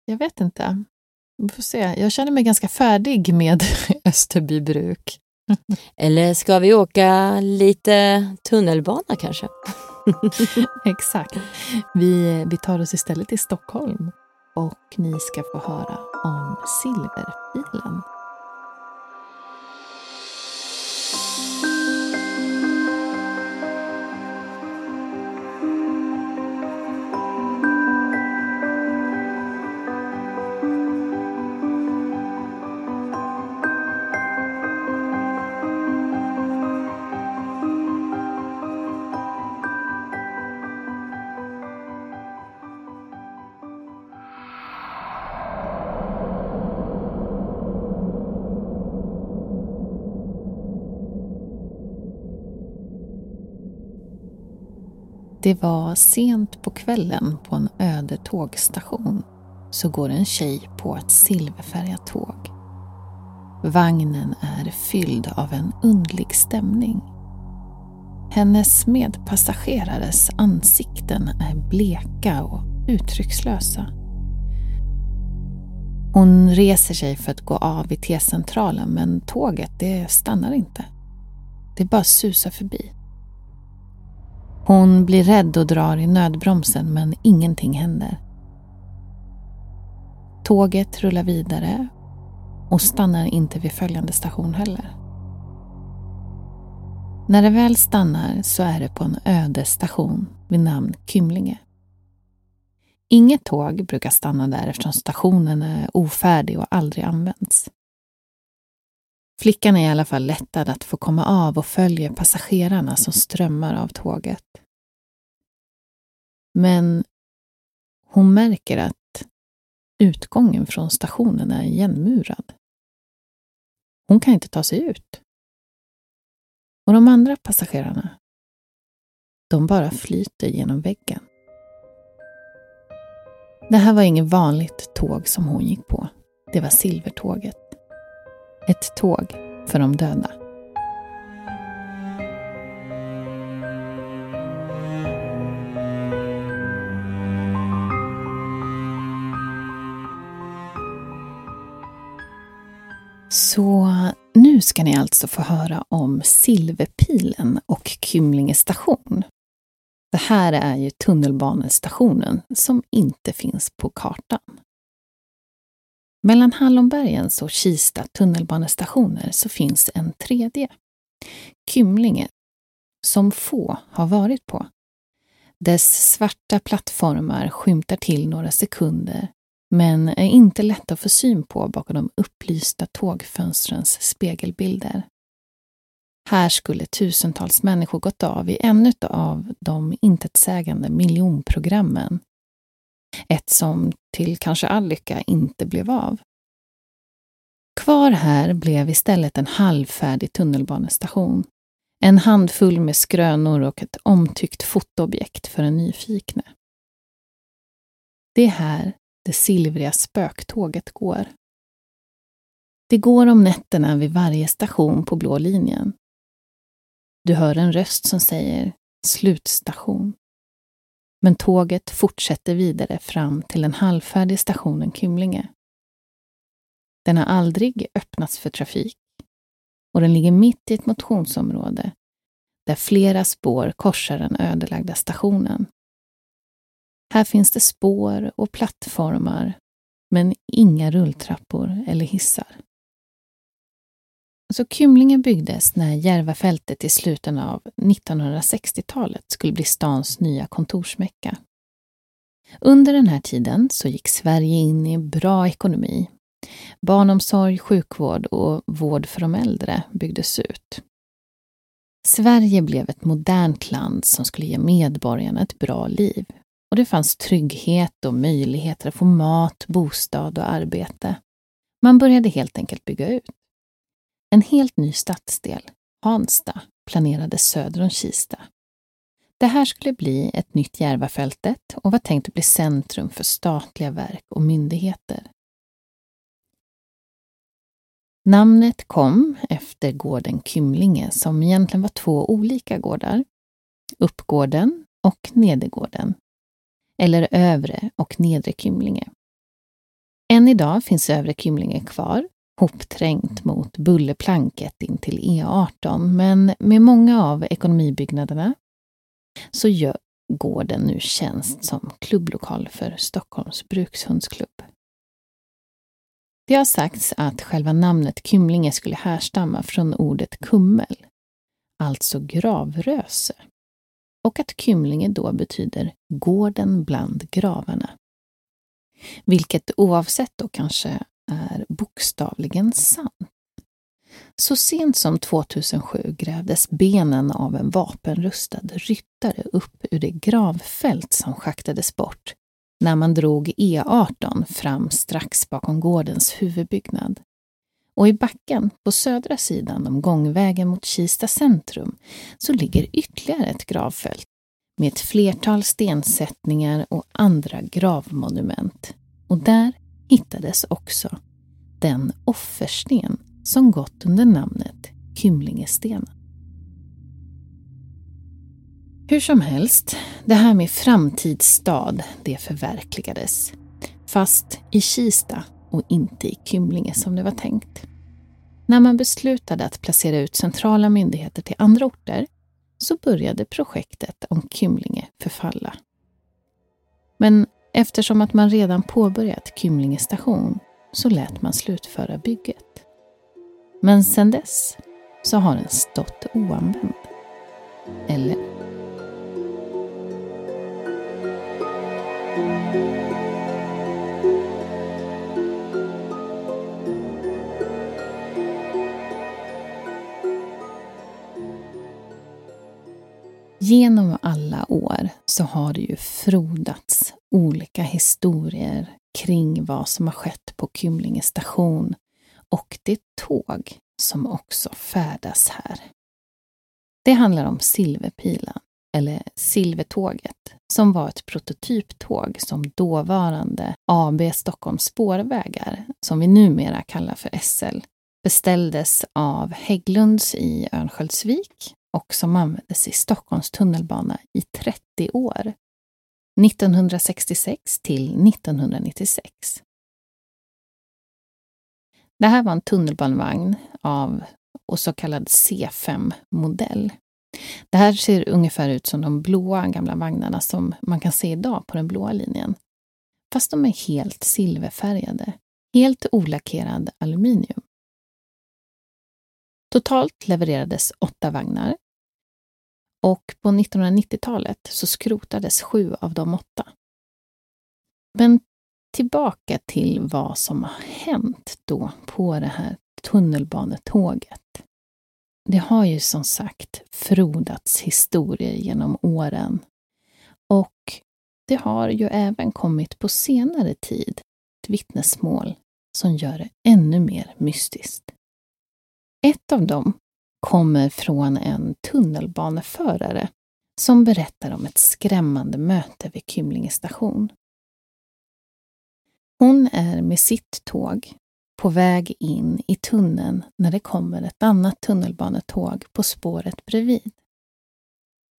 jag vet inte. Vi får se. Jag känner mig ganska färdig med [LAUGHS] Österbybruk. [LAUGHS] Eller ska vi åka lite tunnelbana kanske? [LAUGHS] Exakt. Vi, vi tar oss istället till Stockholm och ni ska få höra om Silverfilen. Det var sent på kvällen på en öde tågstation så går en tjej på ett silverfärgat tåg. Vagnen är fylld av en undlig stämning. Hennes medpassagerares ansikten är bleka och uttryckslösa. Hon reser sig för att gå av vid T-centralen men tåget det stannar inte. Det bara susar förbi. Hon blir rädd och drar i nödbromsen men ingenting händer. Tåget rullar vidare och stannar inte vid följande station heller. När det väl stannar så är det på en öde station vid namn Kymlinge. Inget tåg brukar stanna där eftersom stationen är ofärdig och aldrig används. Flickan är i alla fall lättad att få komma av och följer passagerarna som strömmar av tåget. Men hon märker att utgången från stationen är igenmurad. Hon kan inte ta sig ut. Och de andra passagerarna, de bara flyter genom väggen. Det här var inget vanligt tåg som hon gick på. Det var Silvertåget. Ett tåg för de döda. Så nu ska ni alltså få höra om Silverpilen och Kymlinge station. Det här är ju tunnelbanestationen som inte finns på kartan. Mellan Hallonbergens och Kista tunnelbanestationer så finns en tredje, Kymlinge, som få har varit på. Dess svarta plattformar skymtar till några sekunder men är inte lätt att få syn på bakom de upplysta tågfönstrens spegelbilder. Här skulle tusentals människor gått av i en av de intetsägande miljonprogrammen. Ett som till kanske all lycka inte blev av. Kvar här blev istället en halvfärdig tunnelbanestation. En handfull med skrönor och ett omtyckt fotoobjekt för en nyfikne. Det är här det silvriga spöktåget går. Det går om nätterna vid varje station på blå linjen. Du hör en röst som säger slutstation. Men tåget fortsätter vidare fram till den halvfärdiga stationen Kymlinge. Den har aldrig öppnats för trafik och den ligger mitt i ett motionsområde där flera spår korsar den ödelagda stationen. Här finns det spår och plattformar, men inga rulltrappor eller hissar. Så Kymlinge byggdes när Järvafältet i slutet av 1960-talet skulle bli stans nya kontorsmecka. Under den här tiden så gick Sverige in i bra ekonomi. Barnomsorg, sjukvård och vård för de äldre byggdes ut. Sverige blev ett modernt land som skulle ge medborgarna ett bra liv. Och det fanns trygghet och möjligheter att få mat, bostad och arbete. Man började helt enkelt bygga ut. En helt ny stadsdel, Hansta, planerades söder om Kista. Det här skulle bli ett nytt Järvafältet och var tänkt att bli centrum för statliga verk och myndigheter. Namnet kom efter gården Kymlinge som egentligen var två olika gårdar. Uppgården och Nedergården. Eller Övre och Nedre Kymlinge. Än idag finns Övre Kymlinge kvar, hopträngt mot bullerplanket in till E18, men med många av ekonomibyggnaderna så gör gården nu tjänst som klubblokal för Stockholms brukshundsklubb. Det har sagts att själva namnet Kymlinge skulle härstamma från ordet kummel, alltså gravröse, och att Kymlinge då betyder gården bland gravarna. Vilket oavsett då kanske är bokstavligen sant. Så sent som 2007 grävdes benen av en vapenrustad ryttare upp ur det gravfält som schaktades bort när man drog E18 fram strax bakom gårdens huvudbyggnad. Och i backen på södra sidan om gångvägen mot Kista centrum så ligger ytterligare ett gravfält med ett flertal stensättningar och andra gravmonument. Och där hittades också den offersten som gått under namnet Kymlingestenen. Hur som helst, det här med framtidsstad, det förverkligades. Fast i Kista och inte i Kymlinge som det var tänkt. När man beslutade att placera ut centrala myndigheter till andra orter så började projektet om Kymlinge förfalla. Men eftersom att man redan påbörjat Kymlinge station så lät man slutföra bygget. Men sedan dess så har den stått oanvänd. Eller? Genom alla år så har det ju frodats olika historier kring vad som har skett på Kymlinge station och det tåg som också färdas här. Det handlar om Silverpilen, eller Silvertåget, som var ett prototyptåg som dåvarande AB Stockholms spårvägar, som vi numera kallar för SL, beställdes av Hägglunds i Örnsköldsvik och som användes i Stockholms tunnelbana i 30 år. 1966 till 1996. Det här var en tunnelbanevagn av och så kallad C5-modell. Det här ser ungefär ut som de blåa gamla vagnarna som man kan se idag på den blåa linjen. Fast de är helt silverfärgade. Helt olackerad aluminium. Totalt levererades åtta vagnar. Och på 1990-talet så skrotades sju av de åtta. Men tillbaka till vad som har hänt då på det här tunnelbanetåget. Det har ju som sagt frodats historier genom åren. Och det har ju även kommit på senare tid ett vittnesmål som gör det ännu mer mystiskt. Ett av dem kommer från en tunnelbaneförare som berättar om ett skrämmande möte vid Kymlinge station. Hon är med sitt tåg på väg in i tunneln när det kommer ett annat tunnelbanetåg på spåret bredvid.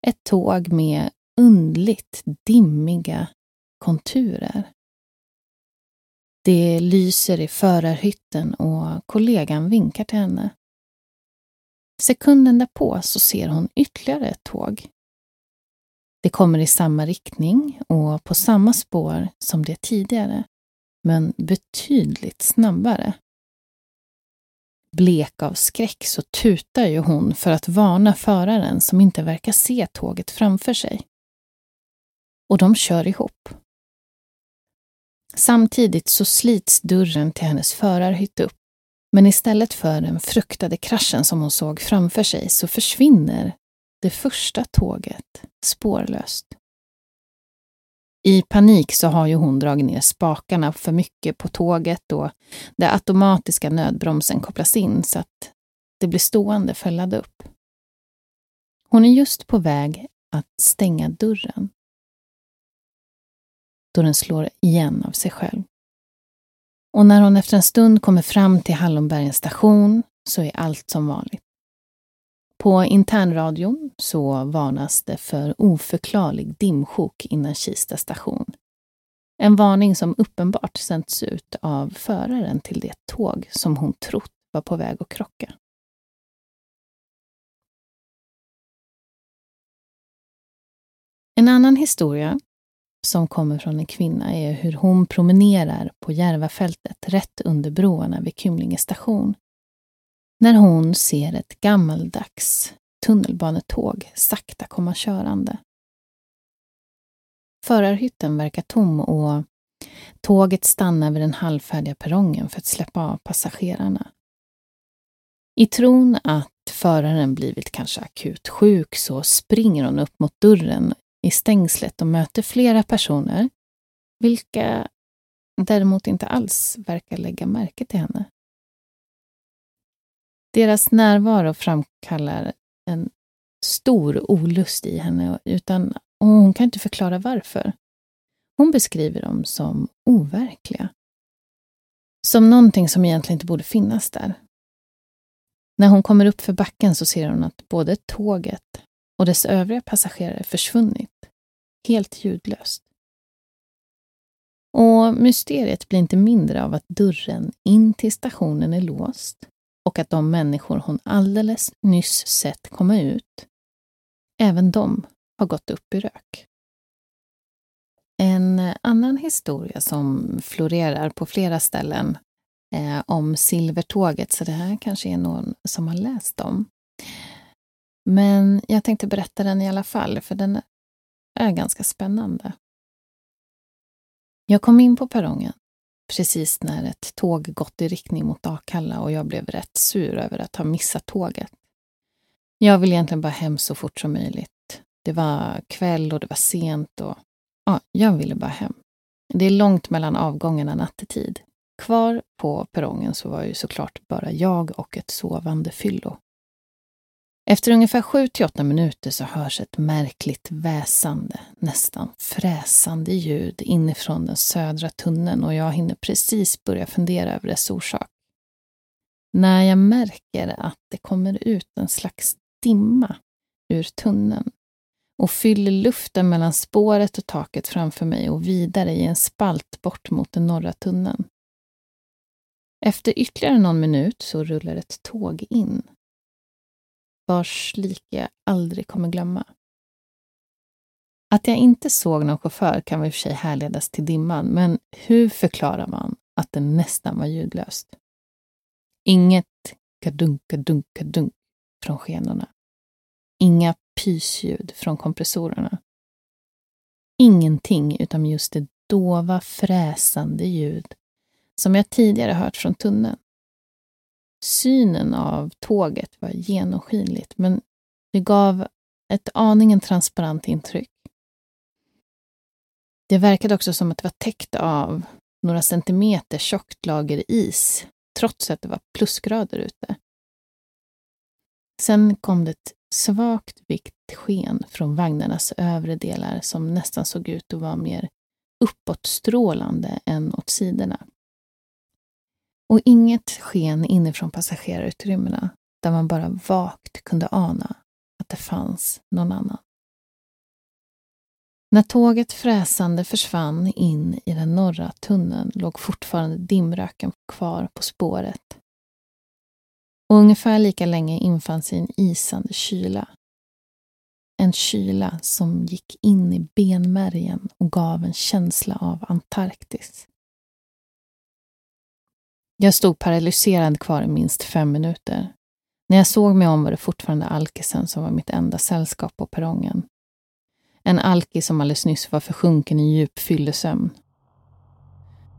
Ett tåg med undligt dimmiga konturer. Det lyser i förarhytten och kollegan vinkar till henne. Sekunden därpå så ser hon ytterligare ett tåg. Det kommer i samma riktning och på samma spår som det tidigare, men betydligt snabbare. Blek av skräck så tutar ju hon för att varna föraren som inte verkar se tåget framför sig. Och de kör ihop. Samtidigt så slits dörren till hennes förarhytt upp. Men istället för den fruktade kraschen som hon såg framför sig så försvinner det första tåget spårlöst. I panik så har ju hon dragit ner spakarna för mycket på tåget och den automatiska nödbromsen kopplas in så att det blir stående för att ladda upp. Hon är just på väg att stänga dörren. Då den slår igen av sig själv. Och när hon efter en stund kommer fram till Hallonbergens station så är allt som vanligt. På internradion så varnas det för oförklarlig dimsjok innan Kista station. En varning som uppenbart sänds ut av föraren till det tåg som hon trott var på väg att krocka. En annan historia som kommer från en kvinna är hur hon promenerar på Järvafältet rätt under broarna vid Kymlinge station när hon ser ett gammaldags tunnelbanetåg sakta komma körande. Förarhytten verkar tom och tåget stannar vid den halvfärdiga perrongen för att släppa av passagerarna. I tron att föraren blivit kanske akut sjuk så springer hon upp mot dörren i stängslet och möter flera personer, vilka däremot inte alls verkar lägga märke till henne. Deras närvaro framkallar en stor olust i henne utan och hon kan inte förklara varför. Hon beskriver dem som overkliga. Som någonting som egentligen inte borde finnas där. När hon kommer upp för backen så ser hon att både tåget och dess övriga passagerare försvunnit. Helt ljudlöst. Och mysteriet blir inte mindre av att dörren in till stationen är låst och att de människor hon alldeles nyss sett komma ut, även de har gått upp i rök. En annan historia som florerar på flera ställen eh, om Silvertåget, så det här kanske är någon som har läst om. Men jag tänkte berätta den i alla fall, för den är ganska spännande. Jag kom in på perrongen precis när ett tåg gått i riktning mot Akalla och jag blev rätt sur över att ha missat tåget. Jag ville egentligen bara hem så fort som möjligt. Det var kväll och det var sent och ja, jag ville bara hem. Det är långt mellan avgångarna nattetid. Kvar på perrongen så var ju såklart bara jag och ett sovande fyllo. Efter ungefär 7 till 8 minuter så hörs ett märkligt väsande, nästan fräsande ljud inifrån den södra tunneln och jag hinner precis börja fundera över dess orsak. När jag märker att det kommer ut en slags dimma ur tunneln och fyller luften mellan spåret och taket framför mig och vidare i en spalt bort mot den norra tunneln. Efter ytterligare någon minut så rullar ett tåg in vars like jag aldrig kommer glömma. Att jag inte såg någon chaufför kan i och för sig härledas till dimman, men hur förklarar man att den nästan var ljudlöst? Inget kadunk, kadunk, kadunk från skenorna. Inga pysljud från kompressorerna. Ingenting utom just det dova fräsande ljud som jag tidigare hört från tunneln. Synen av tåget var genomskinligt, men det gav ett aningen transparent intryck. Det verkade också som att det var täckt av några centimeter tjockt lager is, trots att det var plusgrader ute. Sen kom det ett svagt vitt sken från vagnarnas övre delar som nästan såg ut att vara mer uppåtstrålande än åt sidorna. Och inget sken inifrån passagerarutrymmena där man bara vagt kunde ana att det fanns någon annan. När tåget fräsande försvann in i den norra tunneln låg fortfarande dimröken kvar på spåret. Och ungefär lika länge infann sig en isande kyla. En kyla som gick in i benmärgen och gav en känsla av Antarktis. Jag stod paralyserad kvar i minst fem minuter. När jag såg mig om var det fortfarande alkisen som var mitt enda sällskap på perrongen. En alkis som alldeles nyss var försjunken i djup fyllesömn.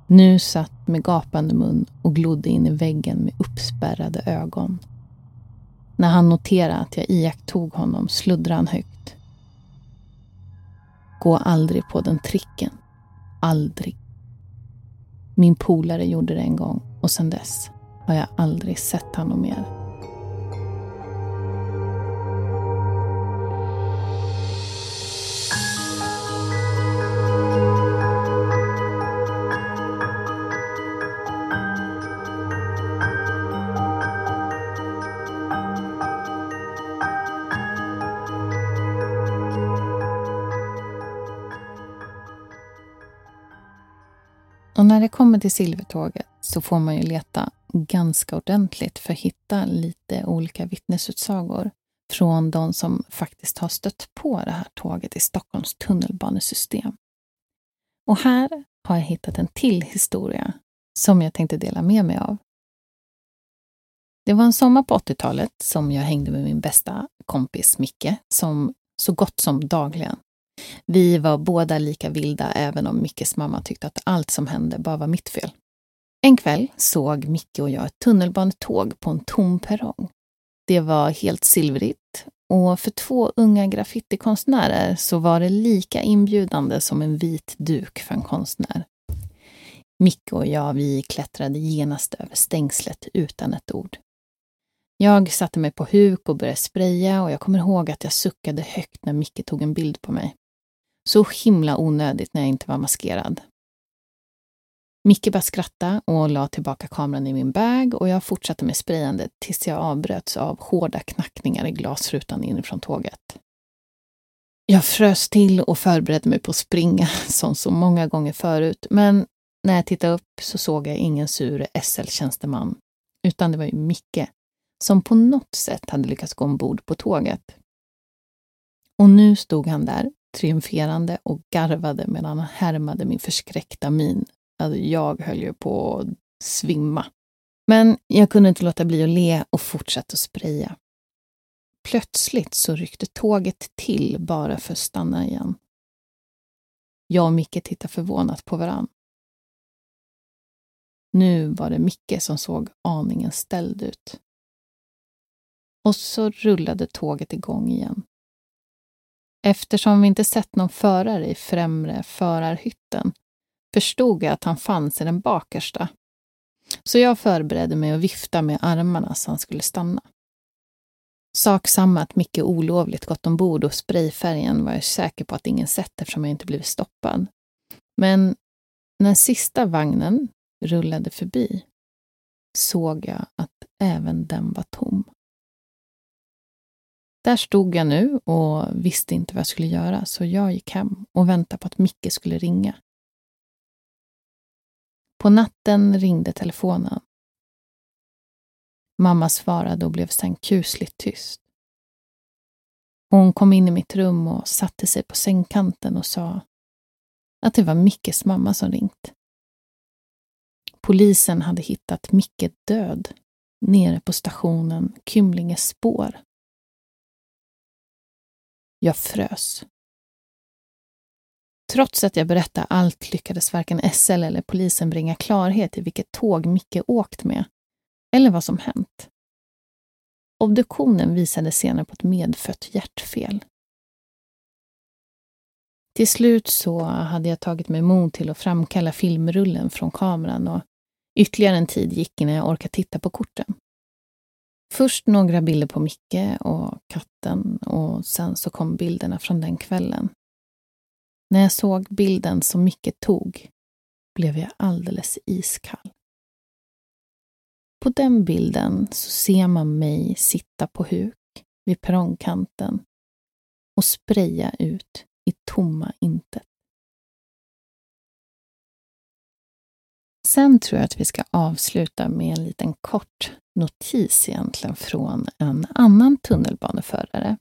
Nu satt med gapande mun och glodde in i väggen med uppspärrade ögon. När han noterade att jag iakttog honom sluddrade han högt. Gå aldrig på den tricken. Aldrig. Min polare gjorde det en gång och sedan dess har jag aldrig sett honom mer. Och när det kommer till silvertåget så får man ju leta ganska ordentligt för att hitta lite olika vittnesutsagor från de som faktiskt har stött på det här tåget i Stockholms tunnelbanesystem. Och här har jag hittat en till historia som jag tänkte dela med mig av. Det var en sommar på 80-talet som jag hängde med min bästa kompis Micke, som så gott som dagligen vi var båda lika vilda även om Mickes mamma tyckte att allt som hände bara var mitt fel. En kväll såg Micke och jag ett tunnelbanetåg på en tom perrong. Det var helt silvrigt och för två unga graffitikonstnärer så var det lika inbjudande som en vit duk för en konstnär. Micke och jag, vi klättrade genast över stängslet utan ett ord. Jag satte mig på huk och började spraya och jag kommer ihåg att jag suckade högt när Micke tog en bild på mig. Så himla onödigt när jag inte var maskerad. Micke bara skrattade och la tillbaka kameran i min bag och jag fortsatte med sprayandet tills jag avbröts av hårda knackningar i glasrutan inifrån tåget. Jag frös till och förberedde mig på att springa [LAUGHS] som så många gånger förut, men när jag tittade upp så såg jag ingen sur SL-tjänsteman, utan det var ju Micke som på något sätt hade lyckats gå ombord på tåget. Och nu stod han där triumferande och garvade medan han härmade min förskräckta min. Alltså, jag höll ju på att svimma. Men jag kunde inte låta bli att le och fortsatte att spraya. Plötsligt så ryckte tåget till bara för att stanna igen. Jag och Micke tittade förvånat på varann. Nu var det Micke som såg aningen ställd ut. Och så rullade tåget igång igen. Eftersom vi inte sett någon förare i främre förarhytten förstod jag att han fanns i den bakersta. Så jag förberedde mig att vifta med armarna så han skulle stanna. Sak samma att Micke olovligt gått ombord och sprayfärgen var jag säker på att ingen sett eftersom jag inte blivit stoppad. Men när sista vagnen rullade förbi såg jag att även den var tom. Där stod jag nu och visste inte vad jag skulle göra, så jag gick hem och väntade på att Micke skulle ringa. På natten ringde telefonen. Mamma svarade och blev sen kusligt tyst. Hon kom in i mitt rum och satte sig på sängkanten och sa att det var Mickes mamma som ringt. Polisen hade hittat Micke död nere på stationen Kymlinges spår. Jag frös. Trots att jag berättade allt lyckades varken SL eller polisen bringa klarhet i vilket tåg Micke åkt med, eller vad som hänt. Obduktionen visade senare på ett medfött hjärtfel. Till slut så hade jag tagit mig mod till att framkalla filmrullen från kameran och ytterligare en tid gick innan jag orkade titta på korten. Först några bilder på Micke och katten och sen så kom bilderna från den kvällen. När jag såg bilden som Micke tog blev jag alldeles iskall. På den bilden så ser man mig sitta på huk vid perrongkanten och spraya ut i tomma intet. Sen tror jag att vi ska avsluta med en liten kort notis egentligen från en annan tunnelbaneförare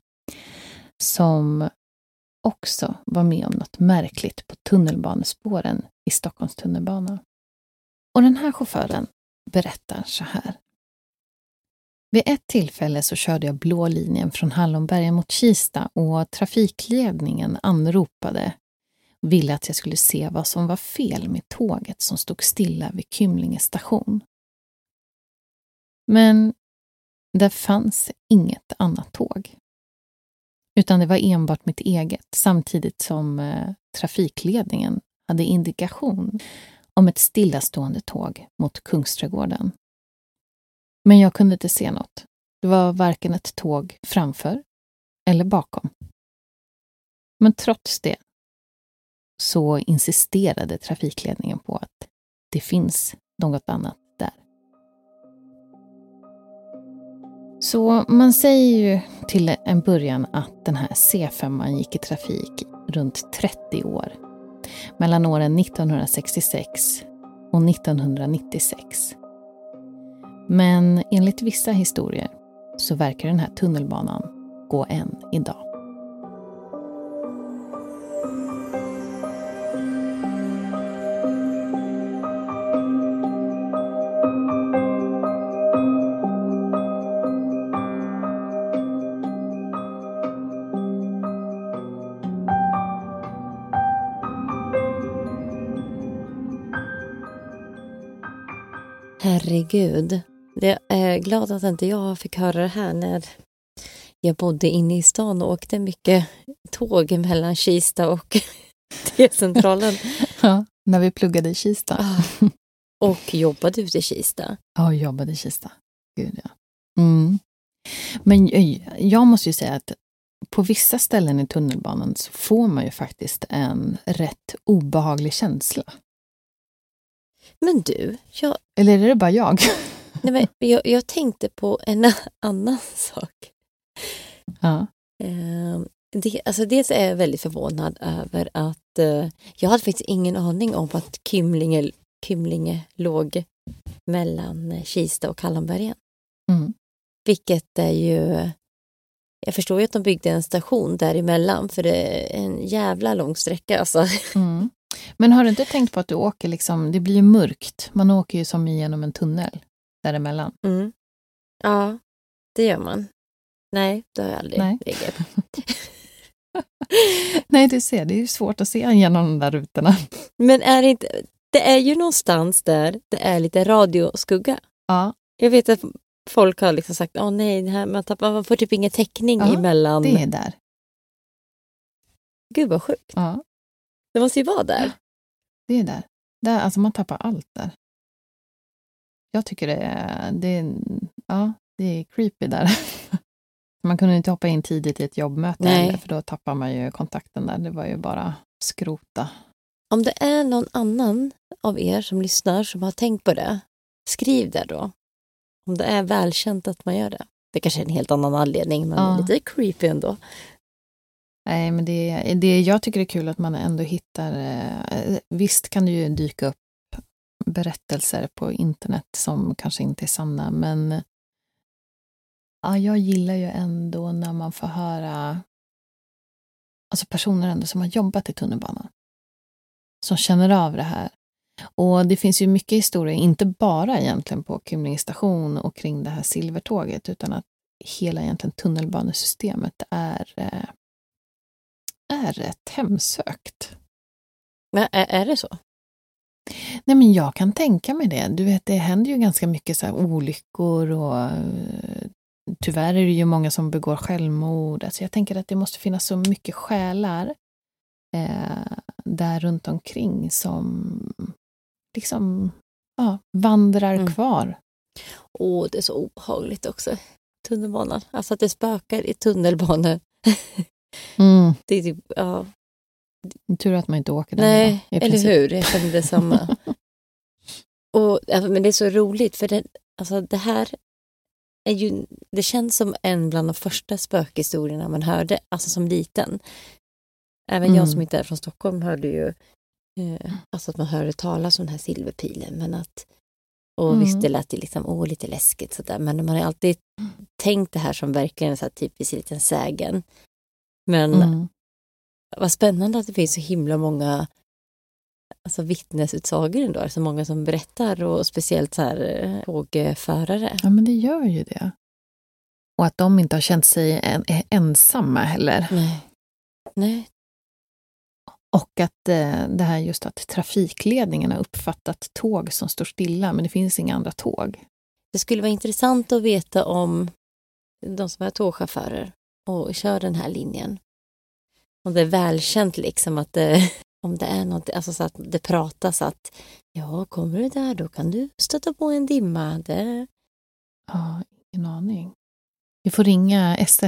som också var med om något märkligt på tunnelbanespåren i Stockholms tunnelbana. Och den här chauffören berättar så här. Vid ett tillfälle så körde jag blå linjen från Hallonbergen mot Kista och trafikledningen anropade och ville att jag skulle se vad som var fel med tåget som stod stilla vid Kymlinge station. Men det fanns inget annat tåg. Utan det var enbart mitt eget, samtidigt som eh, trafikledningen hade indikation om ett stillastående tåg mot Kungsträdgården. Men jag kunde inte se något. Det var varken ett tåg framför eller bakom. Men trots det så insisterade trafikledningen på att det finns något annat Så man säger ju till en början att den här C5 gick i trafik runt 30 år. Mellan åren 1966 och 1996. Men enligt vissa historier så verkar den här tunnelbanan gå än idag. Herregud. Jag är glad att inte jag fick höra det här när jag bodde inne i stan och åkte mycket tåg mellan Kista och [LAUGHS] T-centralen. [LAUGHS] Ja, när vi pluggade i Kista. Ah. Och jobbade ute i Kista. Ja, jobbade i Kista. Gud, ja. Mm. Men jag måste ju säga att på vissa ställen i tunnelbanan så får man ju faktiskt en rätt obehaglig känsla. Men du, jag... Eller är det bara jag? [LAUGHS] Nej, men jag, jag tänkte på en [LAUGHS] annan sak. Ja. Uh, det, alltså dels är jag väldigt förvånad över att uh, jag hade faktiskt ingen aning om att Kymlinge, Kymlinge låg mellan Kista och Kallanbergen. Mm. Vilket är ju... Jag förstår ju att de byggde en station däremellan för det är en jävla lång sträcka. Alltså. Mm. Men har du inte tänkt på att du åker liksom, det blir ju mörkt. Man åker ju som genom en tunnel däremellan. Mm. Ja, det gör man. Nej, det har jag aldrig Nej. [LAUGHS] Nej, du ser, det är ju svårt att se genom de där rutorna. Men är det inte... Det är ju någonstans där det är lite radioskugga. Ja, Jag vet att folk har liksom sagt åh nej, här, man, tappar, man får typ ingen täckning Ja, emellan. det är där. Gud vad sjukt. Ja, Det måste ju vara där. det är där. där alltså man tappar allt där. Jag tycker det är, det är, ja, det är creepy där. [LAUGHS] Man kunde inte hoppa in tidigt i ett jobbmöte heller, för då tappar man ju kontakten där. Det var ju bara skrota. Om det är någon annan av er som lyssnar som har tänkt på det, skriv det då. Om det är välkänt att man gör det. Det kanske är en helt annan anledning, men Ja. lite creepy ändå. Nej, men det, det jag tycker är kul att man ändå hittar... Eh, visst kan det ju dyka upp berättelser på internet som kanske inte är sanna, men ja, jag gillar ju ändå när man får höra alltså personer ändå som har jobbat i tunnelbanan. Som känner av det här. Och det finns ju mycket historia, inte bara egentligen på Kymlinge station och kring det här silvertåget, utan att hela egentligen tunnelbanesystemet är eh, är rätt hemsökt. Men är, är det så? Nej, men jag kan tänka mig det. Du vet, det händer ju ganska mycket så olyckor och eh, tyvärr är det ju många som begår självmord. Alltså jag tänker att det måste finnas så mycket själar eh, där runt omkring som liksom ja, vandrar Mm. kvar. Åh, det är så obehagligt också. Tunnelbanan. Alltså att det spökar i tunnelbanan. [LAUGHS] Mm. Det är typ, ja. Tur att man inte åker där. Nej, eller princip. hur? Jag kände detsamma. [LAUGHS] Och, men det är så roligt för det, alltså, det här är ju, det känns som en bland de första spökhistorierna man hörde, alltså som liten. Även Mm. jag som inte är från Stockholm hörde ju eh, alltså att man hörde talas om den här silverpilen. Men att, och Mm. visst, det lät ju liksom, åh, lite läskigt sådär. Men man har alltid tänkt det här som verkligen en så här typisk liten sägen. Men Mm. vad spännande att det finns så himla många alltså vittnesutsagor ändå. Så många som berättar och speciellt så här eh, tågförare. Ja, men det gör ju det. Och att de inte har känt sig en, ensamma heller. Nej. Nej. Och att eh, det här just att trafikledningen har uppfattat tåg som står stilla, men det finns inga andra tåg. Det skulle vara intressant att veta om de som är tågchaufförer och kör den här linjen. Om det är välkänt liksom att det, [LAUGHS] om det är något, alltså så att det pratas att ja, kommer du där då kan du stöta på en dimma. Det... Ja, ingen aning. Vi får ringa SL.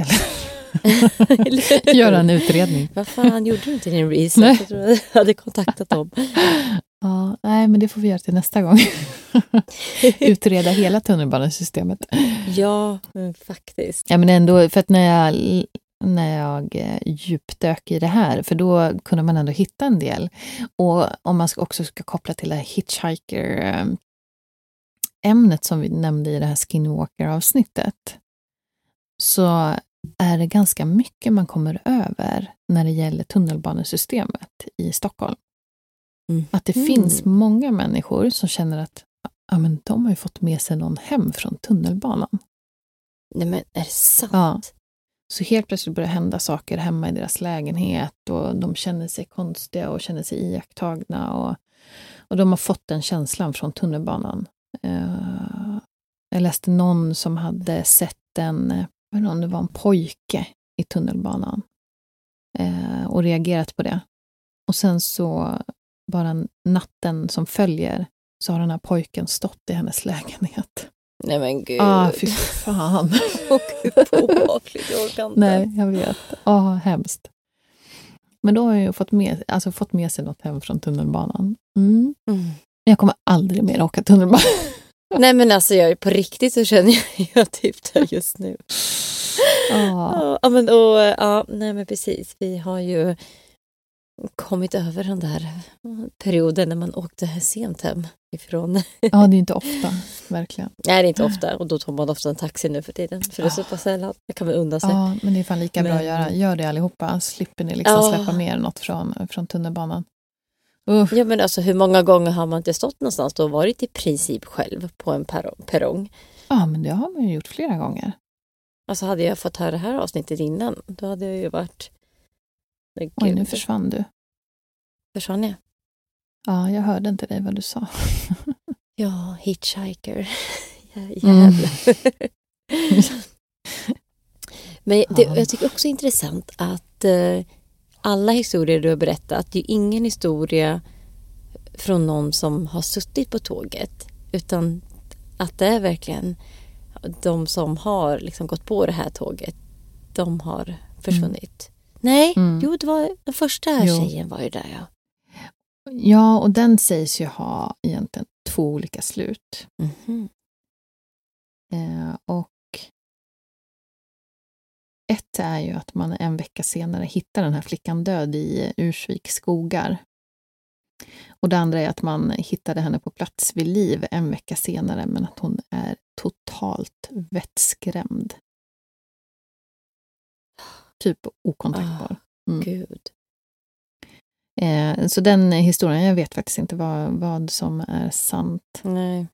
[LAUGHS] Göra en utredning. Vad fan, gjorde du inte din research? Jag tror jag hade kontaktat dem. [LAUGHS] Ja, nej, men det får vi göra till nästa gång. [LAUGHS] Utreda hela tunnelbanesystemet. Ja, men faktiskt. Ja, men ändå, för att när jag, när jag eh, djupdök i det här, för då kunde man ändå hitta en del. Och om man också ska koppla till det här hitchhiker-ämnet som vi nämnde i det här Skinwalker-avsnittet, så är det ganska mycket man kommer över när det gäller tunnelbanesystemet i Stockholm. Mm. Att det Mm. finns många människor som känner att ja, men de har ju fått med sig någon hem från tunnelbanan. Nej men är det sant? Ja. Så helt plötsligt börjar hända saker hemma i deras lägenhet och de känner sig konstiga och känner sig iakttagna. Och, och de har fått den känslan från tunnelbanan. Eh, jag läste någon som hade sett en, jag vet inte om det var en pojke i tunnelbanan eh, och reagerat på det. Och sen så, bara natten som följer, så har den här pojken stått i hennes lägenhet. Nej men gud. Ah, fy fan. Vad obehagligt. Jag orkar inte. Nej, jag vet. Ja, hemskt. Men då har jag ju fått med, alltså fått med sig något hem från tunnelbanan. Mm. Mm. Jag kommer aldrig mer åka tunnelbana. [LAUGHS] Nej men alltså jag, på riktigt så känner jag, jag typ det just nu. Ja. Ja, men, och, ja, nej men precis. Vi har ju kommit över den där perioden när man åkte sent hem ifrån. ja, det är inte ofta, verkligen. Nej, det är inte ofta och då tar man ofta en taxi nu för tiden. För det är så pass sällan. Det kan man unna sig. Ja, men det är fan lika bra Men- att göra. Gör det allihopa, slipper ni liksom Ja. släppa ner något från, från tunnelbanan. Usch. Ja men alltså hur många gånger har man inte stått någonstans och varit i princip själv på en perrong? Ja, men det har man ju gjort flera gånger. Alltså hade jag fått höra det här avsnittet innan då hade jag ju varit... Oj, gud. nu försvann du. Försvann jag? Ja, jag hörde inte dig vad du sa. [LAUGHS] Ja, hitchhiker. [LAUGHS] Jä- Mm. Jävlar. [LAUGHS] Men det, Ja. jag tycker också intressant att eh, alla historier du har berättat, det är ju ingen historia från någon som har suttit på tåget. Utan att det är verkligen de som har liksom gått på det här tåget, de har försvunnit. Nej, Mm. jo, det var den första Jo. tjejen var ju där ja. Ja, och den sägs ju ha egentligen två olika slut. Mhm. Eh, och ett är ju att man en vecka senare hittar den här flickan död i Ursviks skogar. Och det andra är att man hittade henne på plats vid liv en vecka senare, men att hon är totalt vettskrämd. Typ okontaktbar. Mm. Gud. Eh, så den historien, jag vet faktiskt inte vad, vad som är sant. Nej.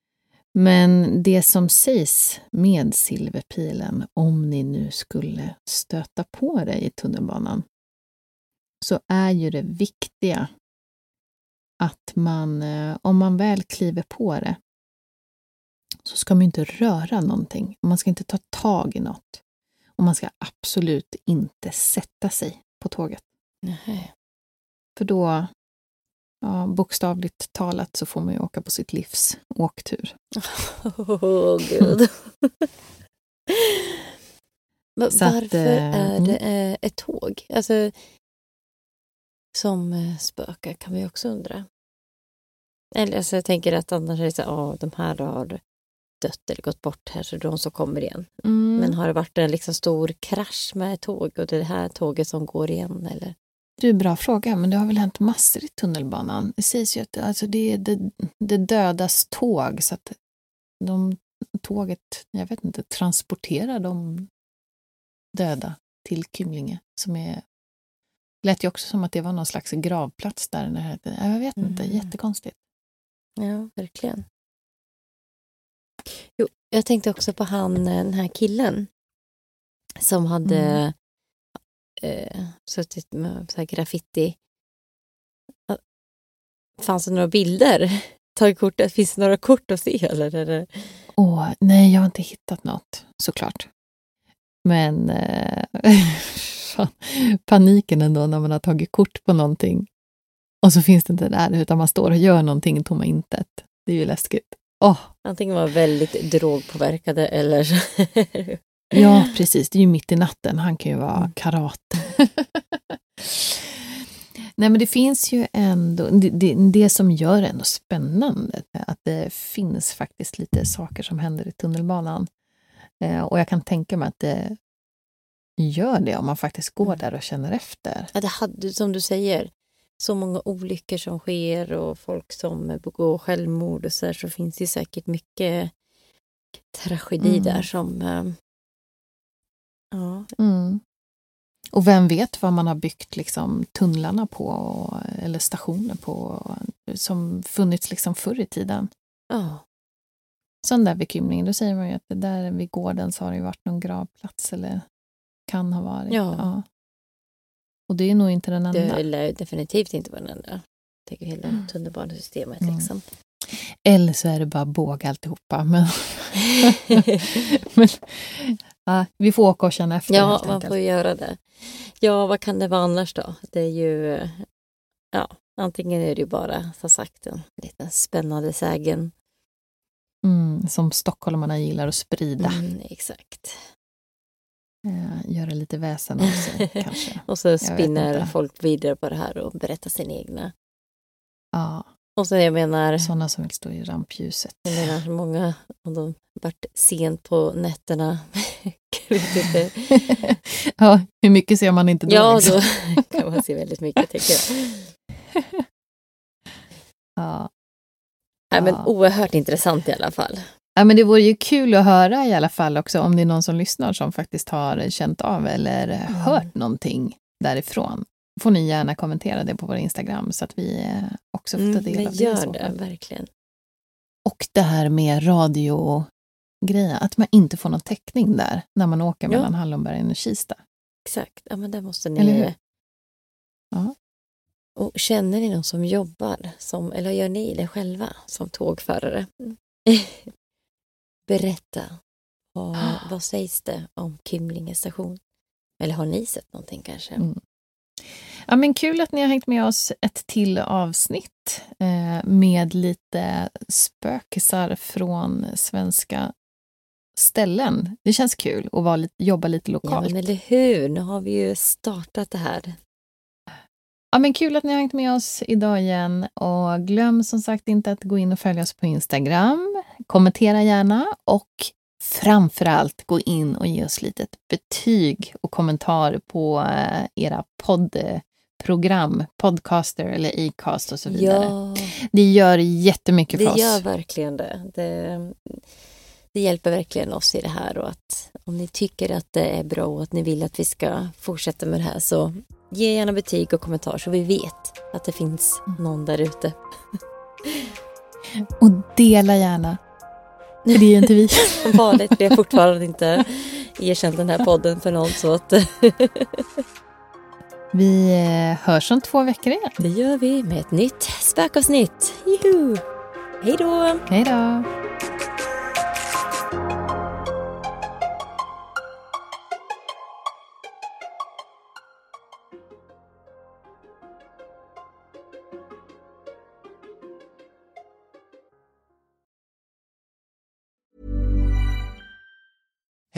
Men det som sägs med silverpilen, om ni nu skulle stöta på det i tunnelbanan, så är ju det viktiga att man, eh, om man väl kliver på det, så ska man inte röra någonting. Man ska inte ta tag i något. Och man ska absolut inte sätta sig på tåget. Nej. För då, ja, bokstavligt talat, så får man ju åka på sitt livs åktur. [LAUGHS] Åh, gud. [LAUGHS] Men Så att, varför eh, är mm. det eh, ett tåg? Alltså, som eh, spökar kan vi också undra. Eller alltså, jag tänker att annars är det så här, de här har dött eller gått bort här så det är de som kommer igen. Mm. Men har det varit en liksom stor krasch med ett tåg och det är det här tåget som går igen? Eller? Du, bra fråga, men det har väl hänt massor i tunnelbanan. Det sägs ju att alltså, det är det, det dödas tåg, så att de, tåget, jag vet inte, transporterar de döda till Kymlinge, som är lät ju också som att det var någon slags gravplats där. Jag vet inte, mm. jättekonstigt. Ja, verkligen. Jo, jag tänkte också på han, eh, den här killen som hade mm. eh, suttit med så graffiti. Fanns det några bilder? [LAUGHS] Tagit kort, finns det några kort att se? Eller? eller? Åh, nej, jag har inte hittat något, såklart. Men eh, [LAUGHS] paniken ändå när man har tagit kort på någonting och så finns det inte där, utan man står och gör någonting i tomma intet. Det är ju läskigt. Oh. Antingen var väldigt drogpåverkade eller... ja, precis. Det är ju mitt i natten. Han kan ju vara mm. karate. [LAUGHS] Nej, men det finns ju ändå, det, det, det, som gör det ändå spännande, att det finns faktiskt lite saker som händer i tunnelbanan. Eh, och jag kan tänka mig att det gör det om man faktiskt går mm. där och känner efter. Ja, det hade, som du säger, så många olyckor som sker och folk som begår självmord och så där, så finns det säkert mycket tragedi mm. där som... Äh, ja. Mm. Och vem vet vad man har byggt liksom, tunnlarna på eller stationer på som funnits liksom förr i tiden. Ja. Sån där bekymring, då säger man ju att det där vid gården så har det ju varit någon gravplats eller kan ha varit. Ja. ja. Och det är nog inte den enda. Det lär definitivt inte vara den enda. Tänker hela mm. tunnelbanesystemet. Mm. Liksom. Eller så är det bara båg alltihopa. Men, [LAUGHS] men ja, vi får åka och känna efter. Ja, man får göra det. Ja, vad kan det vara annars då? Det är ju, ja, antingen är det ju bara, som sagt, en liten spännande sägen. Mm, som stockholmarna gillar att sprida. Mm, exakt eh, göra lite väsen av sig [LAUGHS] kanske. och så spinner folk vidare på det här och berättar sin egna. Ja. Och så jag menar... Sådana som vill stå i rampljuset. Jag menar, många av dem varit sent på nätterna. [LAUGHS] [LAUGHS] ja, hur mycket ser man inte då? Ja, liksom? då kan man se väldigt mycket, tycker jag. ja. Nej, men oerhört intressant i alla fall. Ja, men det vore ju kul att höra i alla fall också om det är någon som lyssnar som faktiskt har känt av eller mm. hört någonting därifrån. får ni gärna kommentera det på vår Instagram så att vi eh, också får ta mm, del mm, av det. Gör det, verkligen. Och det här med radiogrejen, att man inte får någon täckning där när man åker ja. mellan Hallonbergen och Kista. Exakt, ja men det måste ni... Eller hur? Ja. Och känner ni någon som jobbar, som, eller gör ni det själva som tågförare? [LAUGHS] berätta. Vad, vad sägs det om Kymlinge station? Eller har ni sett någonting kanske? Mm. Ja, men kul att ni har hängt med oss ett till avsnitt eh, med lite spökisar från svenska ställen. Det känns kul att vara, jobba lite lokalt. Ja, men eller hur? Nu har vi ju startat det här. Ja, men kul att ni har hängt med oss idag igen. Och glöm som sagt inte att gå in och följa oss på Instagram. Kommentera gärna och framför allt gå in och ge oss lite betyg och kommentar på eh, era poddprogram, Podcaster eller Acast och så vidare. Ja, det gör jättemycket för det oss. Det gör verkligen det. det. Det hjälper verkligen oss i det här och att om ni tycker att det är bra och att ni vill att vi ska fortsätta med det här så Ge gärna betyg och kommentar så vi vet att det finns någon där ute. [LAUGHS] Och dela gärna. För det är inte vi. [LAUGHS] Som vanligt, vi har fortfarande inte erkänt den här podden för någon. Så att [LAUGHS] vi eh, hörs om två veckor igen. Det gör vi med ett nytt spökavsnitt. Hej då! Hej då!